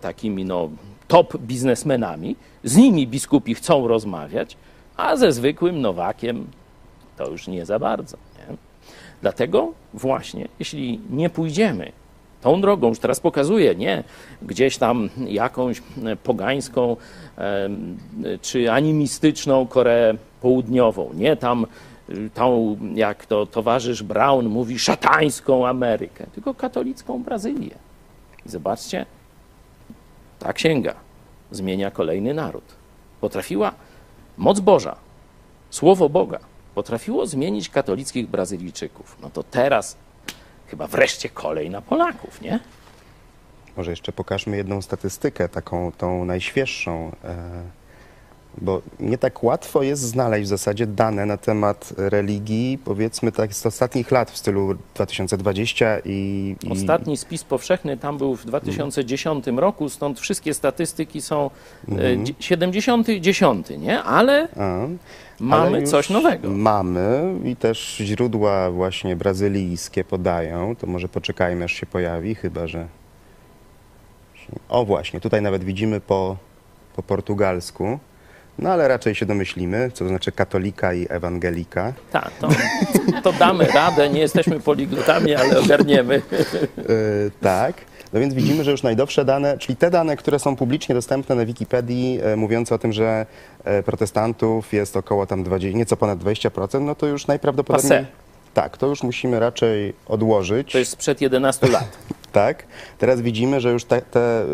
takimi no, top biznesmenami. Z nimi biskupi chcą rozmawiać, a ze zwykłym Nowakiem to już nie za bardzo. Nie? Dlatego właśnie, jeśli nie pójdziemy tą drogą, już teraz pokazuję, nie gdzieś tam jakąś e, pogańską e, czy animistyczną Koreę Południową, nie tam y, tą, jak to towarzysz Brown mówi, szatańską Amerykę, tylko katolicką Brazylię. I zobaczcie, ta księga zmienia kolejny naród. Potrafiła moc Boża, słowo Boga, potrafiło zmienić katolickich Brazylijczyków. No to teraz chyba wreszcie kolej na Polaków, nie? Może jeszcze pokażmy jedną statystykę, taką tą najświeższą, e, bo nie tak łatwo jest znaleźć w zasadzie dane na temat religii, powiedzmy tak z ostatnich lat w stylu 2020 i... i Ostatni spis powszechny tam był w 2010 roku, stąd wszystkie statystyki są dzie- 70, nie? Ale A, mamy ale coś nowego. Mamy i też źródła właśnie brazylijskie podają, to może poczekajmy aż się pojawi, chyba że... O właśnie, tutaj nawet widzimy po, po portugalsku, no ale raczej się domyślimy, co to znaczy katolika i ewangelika. Tak, to, to damy radę, nie jesteśmy poliglotami, ale ogarniemy. Yy, tak. No więc widzimy, że już najdowsze dane, czyli te dane, które są publicznie dostępne na Wikipedii, e, mówiące o tym, że e, protestantów jest około tam 20, nieco ponad 20%, no to już najprawdopodobniej... Passé. Tak, to już musimy raczej odłożyć. To jest sprzed 11 lat. Tak. Teraz widzimy, że już te, te y,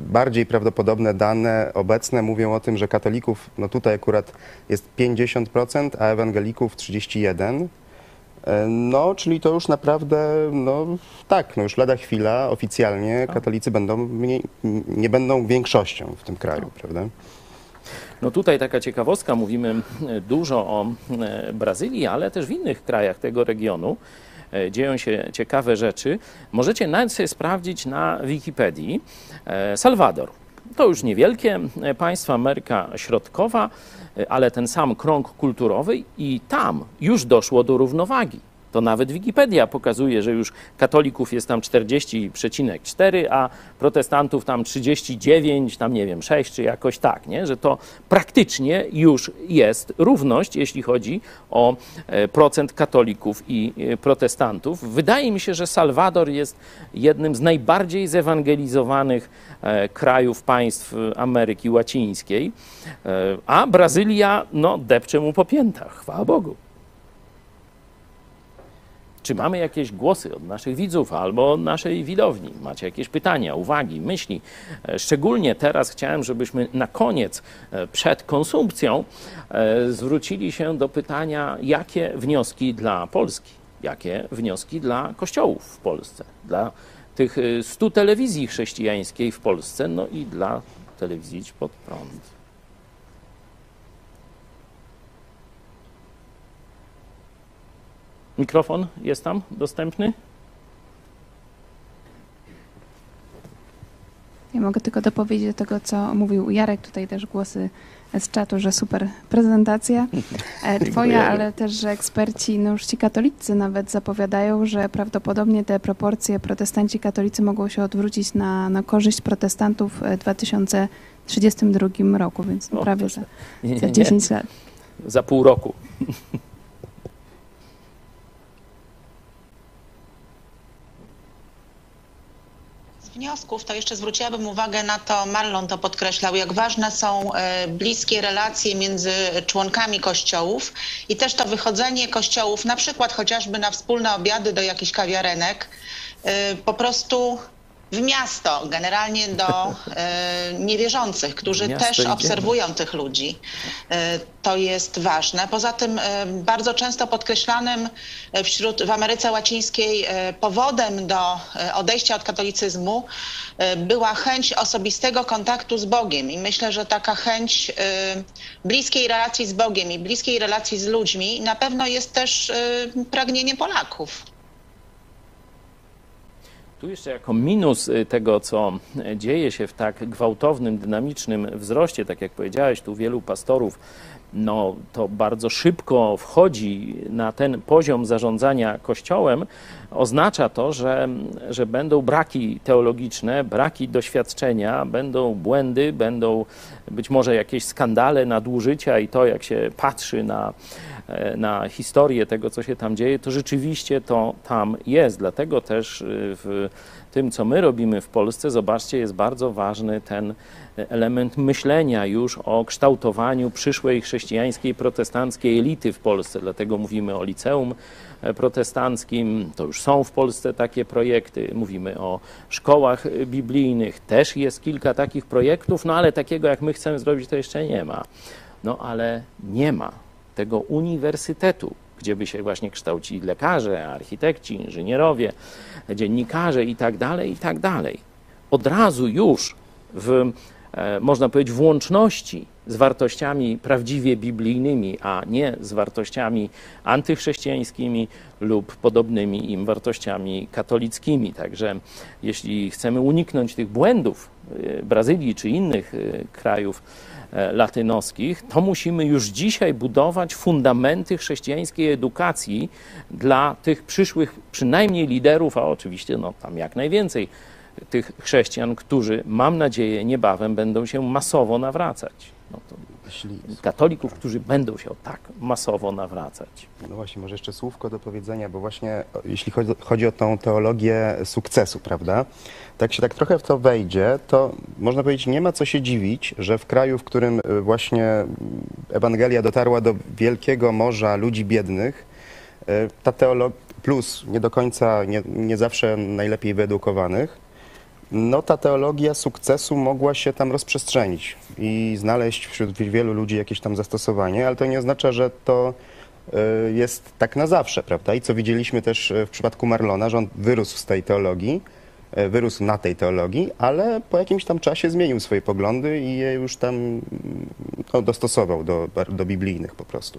bardziej prawdopodobne dane obecne mówią o tym, że katolików, no tutaj akurat jest 50%, a ewangelików 31%. E, No, czyli to już naprawdę, no tak, no już lada chwila oficjalnie katolicy będą mniej, nie będą większością w tym kraju, prawda? No tutaj taka ciekawostka, mówimy dużo o e, Brazylii, ale też w innych krajach tego regionu dzieją się ciekawe rzeczy. Możecie nawet sobie sprawdzić na Wikipedii e, Salwador. To już niewielkie e, państwo, Ameryka Środkowa, e, ale ten sam krąg kulturowy i tam już doszło do równowagi. To nawet Wikipedia pokazuje, że już katolików jest tam 40,4, a protestantów tam 39, tam nie wiem, 6 czy jakoś tak, nie? że to praktycznie już jest równość, jeśli chodzi o e, procent katolików i e, protestantów. Wydaje mi się, że Salwador jest jednym z najbardziej zewangelizowanych e, krajów państw Ameryki Łacińskiej, a Brazylia no, depcze mu po piętach, chwała Bogu. Czy mamy jakieś głosy od naszych widzów albo od naszej widowni? Macie jakieś pytania, uwagi, myśli? E, Szczególnie teraz chciałem, żebyśmy na koniec, e, przed konsumpcją, e, zwrócili się do pytania, jakie wnioski dla Polski, jakie wnioski dla kościołów w Polsce, dla tych 100 telewizji chrześcijańskiej w Polsce, no i dla telewizji pod prąd. Mikrofon jest tam dostępny? Ja mogę tylko dopowiedzieć do tego, co mówił Jarek, tutaj też głosy z czatu, że super prezentacja e, twoja, ale też, że eksperci, no już ci katolicy nawet zapowiadają, że prawdopodobnie te proporcje protestanci katolicy mogą się odwrócić na, na korzyść protestantów w 2032 roku, więc O, prawie za, za nie. 10 lat. Za pół roku. wniosków, to jeszcze zwróciłabym uwagę na to, Marlon to podkreślał, jak ważne są e, bliskie relacje między członkami kościołów i też to wychodzenie kościołów, na przykład chociażby na wspólne obiady do jakichś kawiarenek, e, po prostu w miasto, generalnie do e, niewierzących, którzy Miasto też idziemy. obserwują tych ludzi. E, to jest ważne. Poza tym e, bardzo często podkreślanym wśród, w Ameryce Łacińskiej powodem do odejścia od katolicyzmu była chęć osobistego kontaktu z Bogiem i myślę, że taka chęć bliskiej relacji z Bogiem i bliskiej relacji z ludźmi na pewno jest też pragnienie Polaków. Tu jeszcze jako minus y, tego, co y, dzieje się w tak gwałtownym, dynamicznym wzroście, tak jak powiedziałeś, tu wielu pastorów, no to bardzo szybko wchodzi na ten poziom zarządzania Kościołem, oznacza to, że, że będą braki teologiczne, braki doświadczenia, będą błędy, będą być może jakieś skandale, nadużycia i to, jak się patrzy na, e, na historię tego, co się tam dzieje, to rzeczywiście to tam jest. Dlatego też y, w tym, co my robimy w Polsce, zobaczcie, jest bardzo ważny ten element myślenia już o kształtowaniu przyszłej chrześcijańskiej, protestanckiej elity w Polsce. Dlatego mówimy o liceum e, protestanckim, to już są w Polsce takie projekty. Mówimy o szkołach e, biblijnych, też jest kilka takich projektów, no ale takiego jak my chcemy zrobić, to jeszcze nie ma. No ale nie ma tego uniwersytetu, gdzie by się właśnie kształcili lekarze, architekci, inżynierowie, dziennikarze i tak dalej, i tak dalej. Od razu już w, można powiedzieć, w łączności z wartościami prawdziwie biblijnymi, a nie z wartościami antychrześcijańskimi lub podobnymi im wartościami katolickimi. Także jeśli chcemy uniknąć tych błędów e, Brazylii czy innych e, krajów e, latynoskich, to musimy już dzisiaj budować fundamenty chrześcijańskiej edukacji dla tych przyszłych przynajmniej liderów, a oczywiście no, tam jak najwięcej tych chrześcijan, którzy mam nadzieję niebawem będą się masowo nawracać. No to katolików, którzy będą się tak masowo nawracać. no właśnie, może jeszcze słówko do powiedzenia, bo właśnie jeśli chodzi, chodzi o tą teologię sukcesu, prawda? Tak się tak trochę w to wejdzie, to można powiedzieć, nie ma co się dziwić, że w kraju, w którym y, właśnie Ewangelia dotarła do wielkiego morza ludzi biednych, y, ta teologia, plus nie do końca, nie, nie zawsze najlepiej wyedukowanych, no ta teologia sukcesu mogła się tam rozprzestrzenić i znaleźć wśród wielu ludzi jakieś tam zastosowanie, ale to nie oznacza, że to y, jest tak na zawsze, prawda? I co widzieliśmy też y, w przypadku Marlona, że on wyrósł z tej teologii, y, wyrósł na tej teologii, ale po jakimś tam czasie zmienił swoje poglądy i je już tam mm, no, dostosował do, do biblijnych po prostu.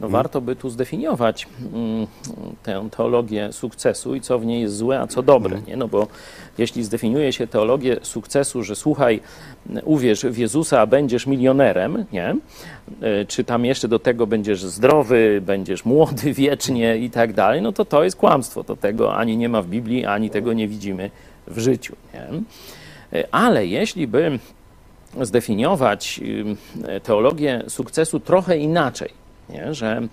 No, warto by tu zdefiniować mm, tę teologię sukcesu i co w niej jest złe, a co dobre. Nie? No bo jeśli zdefiniuje się teologię sukcesu, że słuchaj, uwierz w Jezusa, a będziesz milionerem, nie? E, czy tam jeszcze do tego będziesz zdrowy, będziesz młody wiecznie i tak dalej, no to to jest kłamstwo. To tego ani nie ma w Biblii, ani tego nie widzimy w życiu. Nie? E, Ale jeśli by zdefiniować ym, teologię sukcesu trochę inaczej, nie? że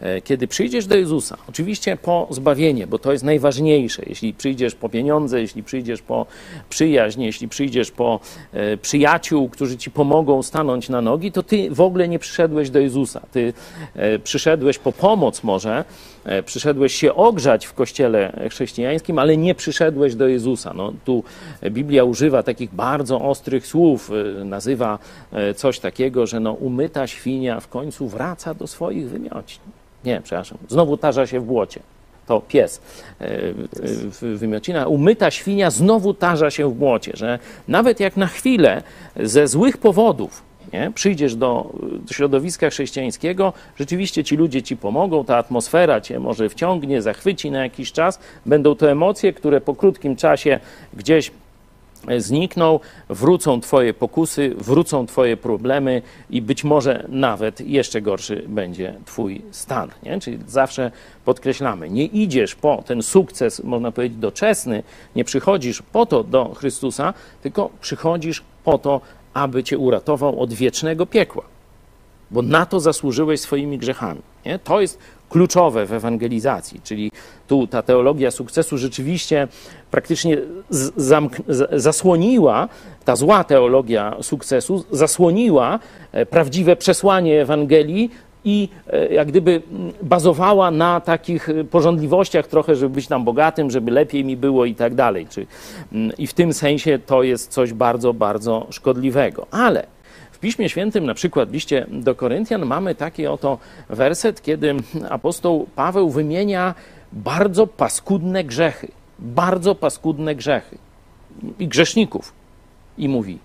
e, kiedy przyjdziesz do Jezusa, oczywiście po zbawienie, bo to jest najważniejsze, jeśli przyjdziesz po pieniądze, jeśli przyjdziesz po przyjaźń, jeśli przyjdziesz po e, przyjaciół, którzy ci pomogą stanąć na nogi, to ty w ogóle nie przyszedłeś do Jezusa. Ty e, przyszedłeś po pomoc może, przyszedłeś się ogrzać w kościele chrześcijańskim, ale nie przyszedłeś do Jezusa. No, tu Biblia używa takich bardzo ostrych słów, e, nazywa e, coś takiego, że no, umyta świnia w końcu wraca do swoich wymiocin. Nie, przepraszam, znowu tarza się w błocie. To pies e, wymiocina. Umyta świnia znowu tarza się w błocie, że nawet jak na chwilę ze złych powodów nie? przyjdziesz do, do środowiska chrześcijańskiego, rzeczywiście ci ludzie ci pomogą, ta atmosfera cię może wciągnie, zachwyci na jakiś czas. Będą to emocje, które po krótkim czasie gdzieś znikną, wrócą Twoje pokusy, wrócą Twoje problemy i być może nawet jeszcze gorszy będzie Twój stan. Nie? Czyli zawsze podkreślamy, nie idziesz po ten sukces, można powiedzieć, doczesny, nie przychodzisz po to do Chrystusa, tylko przychodzisz po to, aby Cię uratował od wiecznego piekła. bo na to zasłużyłeś swoimi grzechami. Nie? To jest kluczowe w ewangelizacji, czyli tu ta teologia sukcesu rzeczywiście praktycznie zasłoniła, ta zła teologia sukcesu zasłoniła e, prawdziwe przesłanie Ewangelii i e, jak gdyby bazowała na takich e, porządliwościach trochę, żeby być tam bogatym, żeby lepiej mi było i tak dalej. I w tym sensie to jest coś bardzo, bardzo szkodliwego. Ale Piśmie Świętym, na przykład w liście do Koryntian, mamy taki oto werset, kiedy apostoł Paweł wymienia bardzo paskudne grzechy. Bardzo paskudne grzechy i grzeszników. I mówi: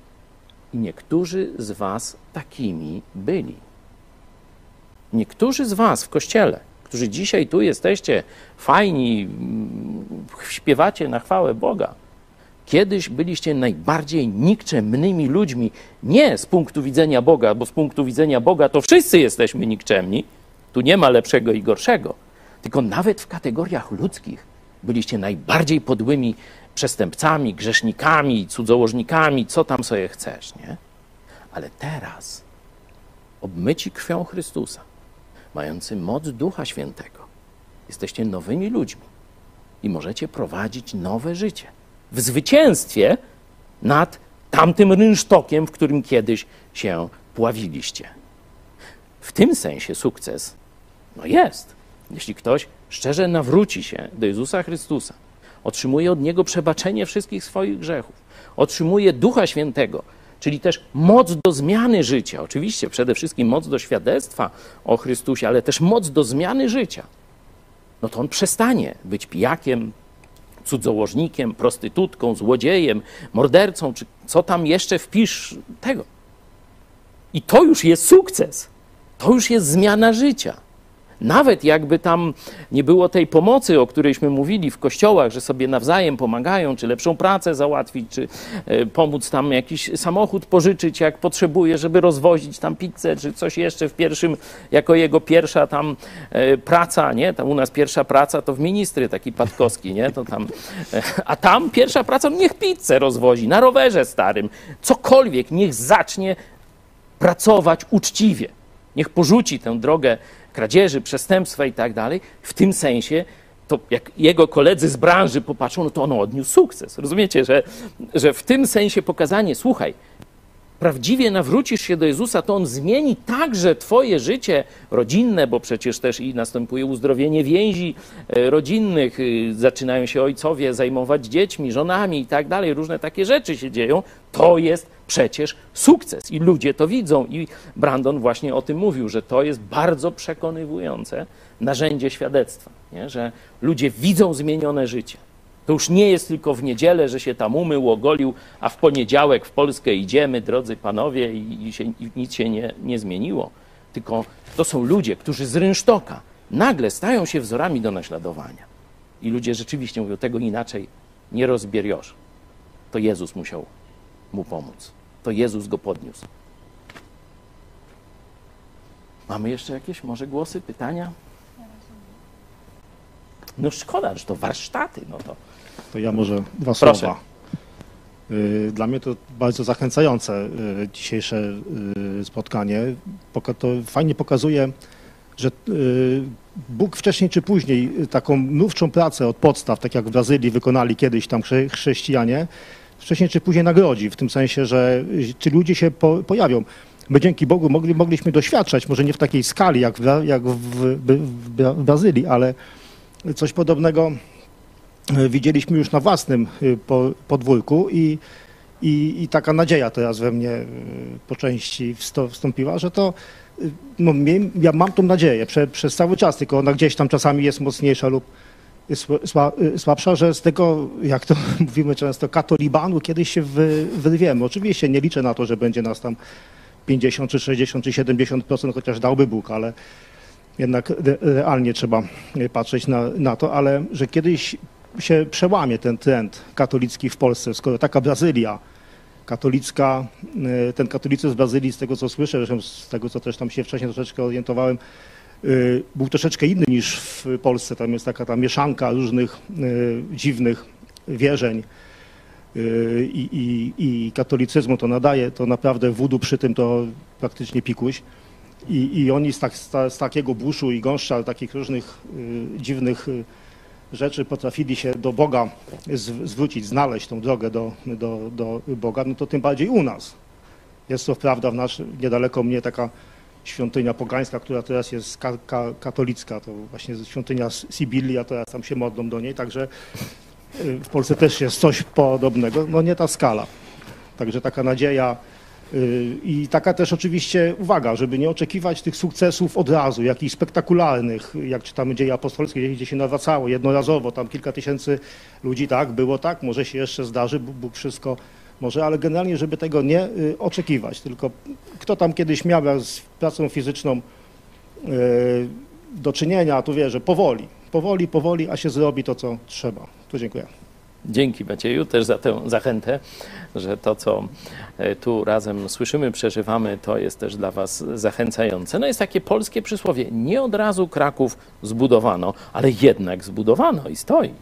niektórzy z was takimi byli. Niektórzy z was w kościele, którzy dzisiaj tu jesteście, fajni, śpiewacie na chwałę Boga Kiedyś byliście najbardziej nikczemnymi ludźmi, nie z punktu widzenia Boga, bo z punktu widzenia Boga to wszyscy jesteśmy nikczemni, tu nie ma lepszego i gorszego, tylko nawet w kategoriach ludzkich byliście najbardziej podłymi przestępcami, grzesznikami, cudzołożnikami, co tam sobie chcesz, nie? Ale teraz, obmyci krwią Chrystusa, mający moc Ducha Świętego, jesteście nowymi ludźmi i możecie prowadzić nowe życie w zwycięstwie nad tamtym rynsztokiem, w którym kiedyś się pławiliście. W tym sensie sukces no jest. Jeśli ktoś szczerze nawróci się do Jezusa Chrystusa, otrzymuje od Niego przebaczenie wszystkich swoich grzechów, otrzymuje Ducha Świętego, czyli też moc do zmiany życia. Oczywiście przede wszystkim moc do świadectwa o Chrystusie, ale też moc do zmiany życia. No to on przestanie być pijakiem, cudzołożnikiem, prostytutką, złodziejem, mordercą, czy co tam jeszcze wpisz tego. I to już jest sukces. To już jest zmiana życia. Nawet jakby tam nie było tej pomocy, o którejśmy mówili w kościołach, że sobie nawzajem pomagają, czy lepszą pracę załatwić, czy e, pomóc tam jakiś samochód pożyczyć, jak potrzebuje, żeby rozwozić tam pizzę, czy coś jeszcze w pierwszym, jako jego pierwsza tam e, praca, nie? Tam u nas pierwsza praca to w ministry, taki Patkowski, nie? To tam, e, a tam pierwsza praca, niech pizzę rozwozi na rowerze starym, cokolwiek, niech zacznie pracować uczciwie. Niech porzuci tę drogę kradzieży, przestępstwa i tak dalej, w tym sensie to jak jego koledzy z branży popatrzą, no to on odniósł sukces. Rozumiecie, że, że w tym sensie pokazanie, słuchaj, prawdziwie nawrócisz się do Jezusa, to On zmieni także Twoje życie rodzinne, bo przecież też i następuje uzdrowienie więzi e, rodzinnych, y, zaczynają się ojcowie zajmować dziećmi, żonami i tak dalej, różne takie rzeczy się dzieją. To jest przecież sukces i ludzie to widzą. I Brandon właśnie o tym mówił, że to jest bardzo przekonywujące narzędzie świadectwa, nie? że ludzie widzą zmienione życie. To już nie jest tylko w niedzielę, że się tam umył, ogolił, a w poniedziałek w Polskę idziemy, drodzy panowie, i, się, i nic się nie, nie zmieniło. Tylko to są ludzie, którzy z rynsztoka nagle stają się wzorami do naśladowania. I ludzie rzeczywiście mówią, tego inaczej nie rozbieriesz. To Jezus musiał mu pomóc. To Jezus go podniósł. Mamy jeszcze jakieś może głosy, pytania? No szkoda, że to warsztaty, no to to ja może dwa Proszę. słowa. Y, dla mnie to bardzo zachęcające y, dzisiejsze y, spotkanie. To fajnie pokazuje, że Bóg wcześniej czy później taką nówczą pracę od podstaw, tak jak w Brazylii wykonali kiedyś tam chrześcijanie, wcześniej czy później nagrodzi, w tym sensie, że ci ludzie się po, pojawią. My dzięki Bogu mogli, mogliśmy doświadczać, może nie w takiej skali jak w, jak w, w, w Brazylii, ale coś podobnego widzieliśmy już na własnym e, podwórku i, i, i taka nadzieja teraz we mnie e, po części wstąpiła, że to no, ja mam tą nadzieję prze, przez cały czas, tylko ona gdzieś tam czasami jest mocniejsza lub słabsza, że z tego, jak to mówimy często, katolibanu kiedyś się wy, wyrwiemy. Oczywiście nie liczę na to, że będzie nas tam 50 czy 60 czy 70%, chociaż dałby Bóg, ale jednak realnie trzeba patrzeć na, na to, ale że kiedyś się przełamie ten trend katolicki w Polsce, skoro taka Brazylia katolicka, e, ten katolicyzm w Brazylii, z tego co słyszę, zresztą z tego co też tam się wcześniej troszeczkę orientowałem, e, był troszeczkę inny niż w Polsce. Tam jest taka ta mieszanka różnych e, dziwnych wierzeń i, i, i katolicyzmu to nadaje, to naprawdę wudu przy tym to praktycznie pikuś. I, i oni z, tak, z, ta, z takiego buszu i gąszcza, takich różnych dziwnych rzeczy potrafili się do Boga zwrócić, znaleźć tą drogę do, do, do Boga, no to tym bardziej u nas. Jest to prawda w nasz, niedaleko mnie taka świątynia pogańska, która teraz jest ka, ka, katolicka, to właśnie świątynia Sybilii, a teraz tam się modlą do niej, także y, w Polsce też jest coś podobnego, no nie ta skala. Także taka nadzieja i taka też oczywiście uwaga, żeby nie oczekiwać tych sukcesów od razu, jakichś spektakularnych, jak czytamy dzieje apostolskie, gdzie się nawracało jednorazowo, tam kilka tysięcy ludzi, tak, było tak, może się jeszcze zdarzy, Bóg wszystko może, ale generalnie, żeby tego nie y, oczekiwać, tylko kto tam kiedyś miał z pracą fizyczną y, do czynienia, to wie, że powoli, powoli, powoli, a się zrobi to, co trzeba. Tu dziękuję. Dzięki Macieju też za tę zachętę, że to, co e, tu razem słyszymy, przeżywamy, to jest też dla Was zachęcające. No jest takie polskie przysłowie, nie od razu Kraków zbudowano, ale jednak zbudowano i stoi.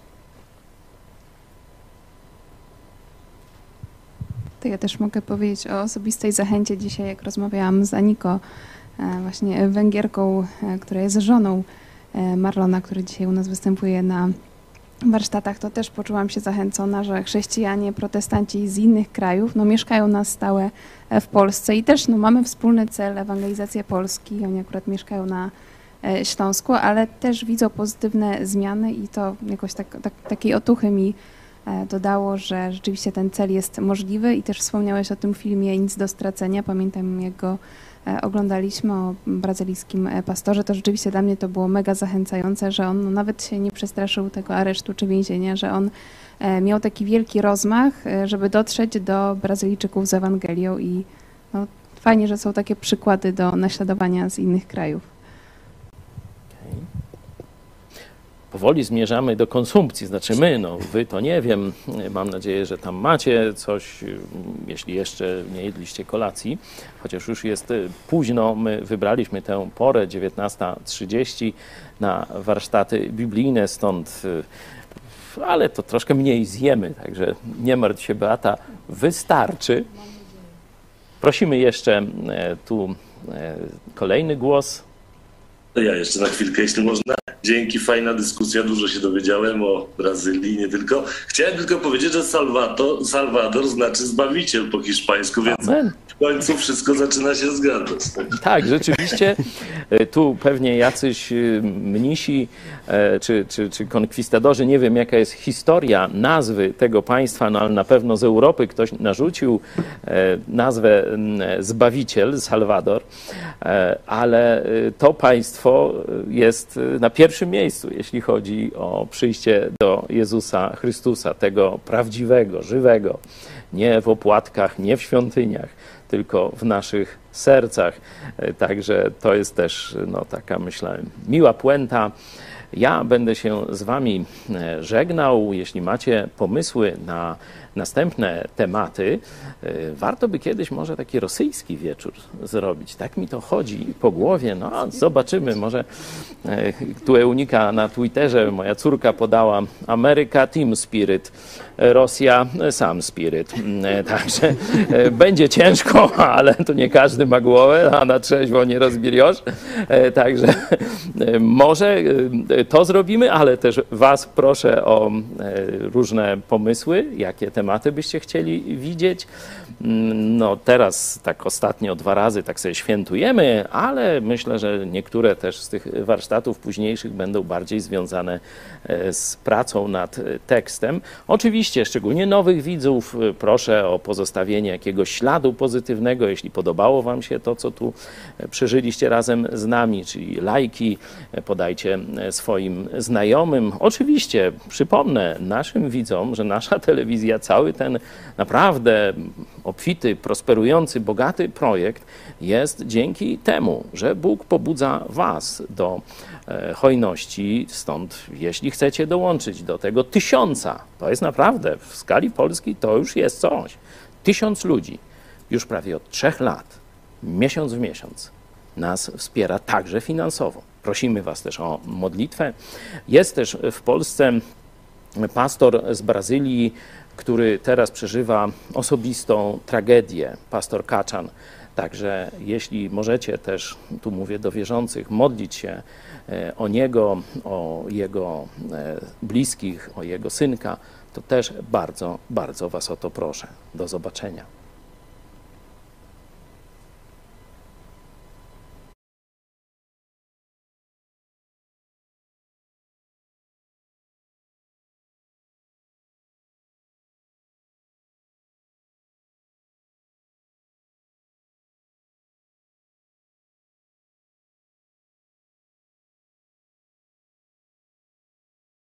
To ja też mogę powiedzieć o osobistej zachęcie dzisiaj, jak rozmawiałam z Aniko, e, właśnie Węgierką, e, która jest żoną Marlona, który dzisiaj u nas występuje na warsztatach, to też poczułam się zachęcona, że chrześcijanie, protestanci z innych krajów no, mieszkają na stałe e, w Polsce i też no, mamy wspólny cel, ewangelizację Polski. Oni akurat mieszkają na e, Śląsku, ale też widzą pozytywne zmiany i to jakoś tak, tak, takiej otuchy mi e, dodało, że rzeczywiście ten cel jest możliwy i też wspomniałeś o tym filmie Nic do stracenia. Pamiętam jak oglądaliśmy o brazylijskim e, pastorze, to rzeczywiście dla mnie to było mega zachęcające, że on nawet się nie przestraszył tego aresztu czy więzienia, że on e, miał taki wielki rozmach, żeby dotrzeć do Brazylijczyków z Ewangelią i no, fajnie, że są takie przykłady do naśladowania z innych krajów. Powoli zmierzamy do konsumpcji. Znaczy my, no wy to nie wiem. Mam nadzieję, że tam macie coś, jeśli jeszcze nie jedliście kolacji, chociaż już jest późno. My wybraliśmy tę porę 19.30 na warsztaty biblijne, stąd ale to troszkę mniej zjemy, także nie martw się Beata, wystarczy. Prosimy jeszcze e, tu e, kolejny głos. Ja jeszcze na chwilkę, jeśli można. Dzięki, fajna dyskusja, dużo się dowiedziałem o Brazylii, nie tylko. Chciałem tylko powiedzieć, że Salvador, Salvador znaczy zbawiciel po hiszpańsku, więc Amen. w końcu wszystko zaczyna się zgadzać. Tak, rzeczywiście e, tu pewnie jacyś e, mnisi e, czy, czy, czy konkwistadorzy, nie wiem jaka jest historia nazwy tego państwa, no ale na pewno z Europy ktoś narzucił nazwę Zbawiciel, Salvador, ale to państwo jest na pierwszym miejscu, jeśli chodzi o przyjście do Jezusa Chrystusa, tego prawdziwego, żywego, nie w opłatkach, nie w świątyniach, tylko w naszych sercach. E, także to jest też no, taka, myślę, miła puenta. Ja będę się z Wami żegnał. Jeśli macie pomysły na następne tematy, e, warto by kiedyś może taki rosyjski wieczór zrobić. Tak mi to chodzi po głowie. No, zobaczymy. Może tu Eunika na Twitterze, moja córka podała Ameryka Team Spirit, Rosja Sam Spirit. Także będzie ciężko, ale to nie każdy ma głowę, a na trzeźwo nie rozbieriosz. Także może to zrobimy, ale też Was proszę o e, różne pomysły, jakie tematy byście chcieli widzieć. Mm, no teraz tak ostatnio dwa razy tak sobie świętujemy, ale myślę, że niektóre też z tych warsztatów późniejszych będą bardziej związane e, z pracą nad tekstem. Oczywiście, szczególnie nowych widzów, e, proszę o pozostawienie jakiegoś śladu pozytywnego, jeśli podobało Wam się to, co tu przeżyliście razem z nami, czyli lajki, podajcie swoim znajomym. Oczywiście przypomnę naszym widzom, że nasza telewizja cały ten naprawdę obfity, prosperujący, bogaty projekt jest dzięki temu, że Bóg pobudza Was do e, hojności. Stąd, jeśli chcecie dołączyć do tego tysiąca, to jest naprawdę w skali Polski to już jest coś. Tysiąc ludzi już prawie od trzech lat, miesiąc w miesiąc, nas wspiera także finansowo. Prosimy Was też o modlitwę. Jest też w Polsce pastor z Brazylii, który teraz przeżywa osobistą tragedię, pastor Kaczan. Także jeśli możecie też, tu mówię do wierzących, modlić się e, o niego, o jego e, bliskich, o jego synka, to też bardzo, bardzo Was o to proszę. Do zobaczenia.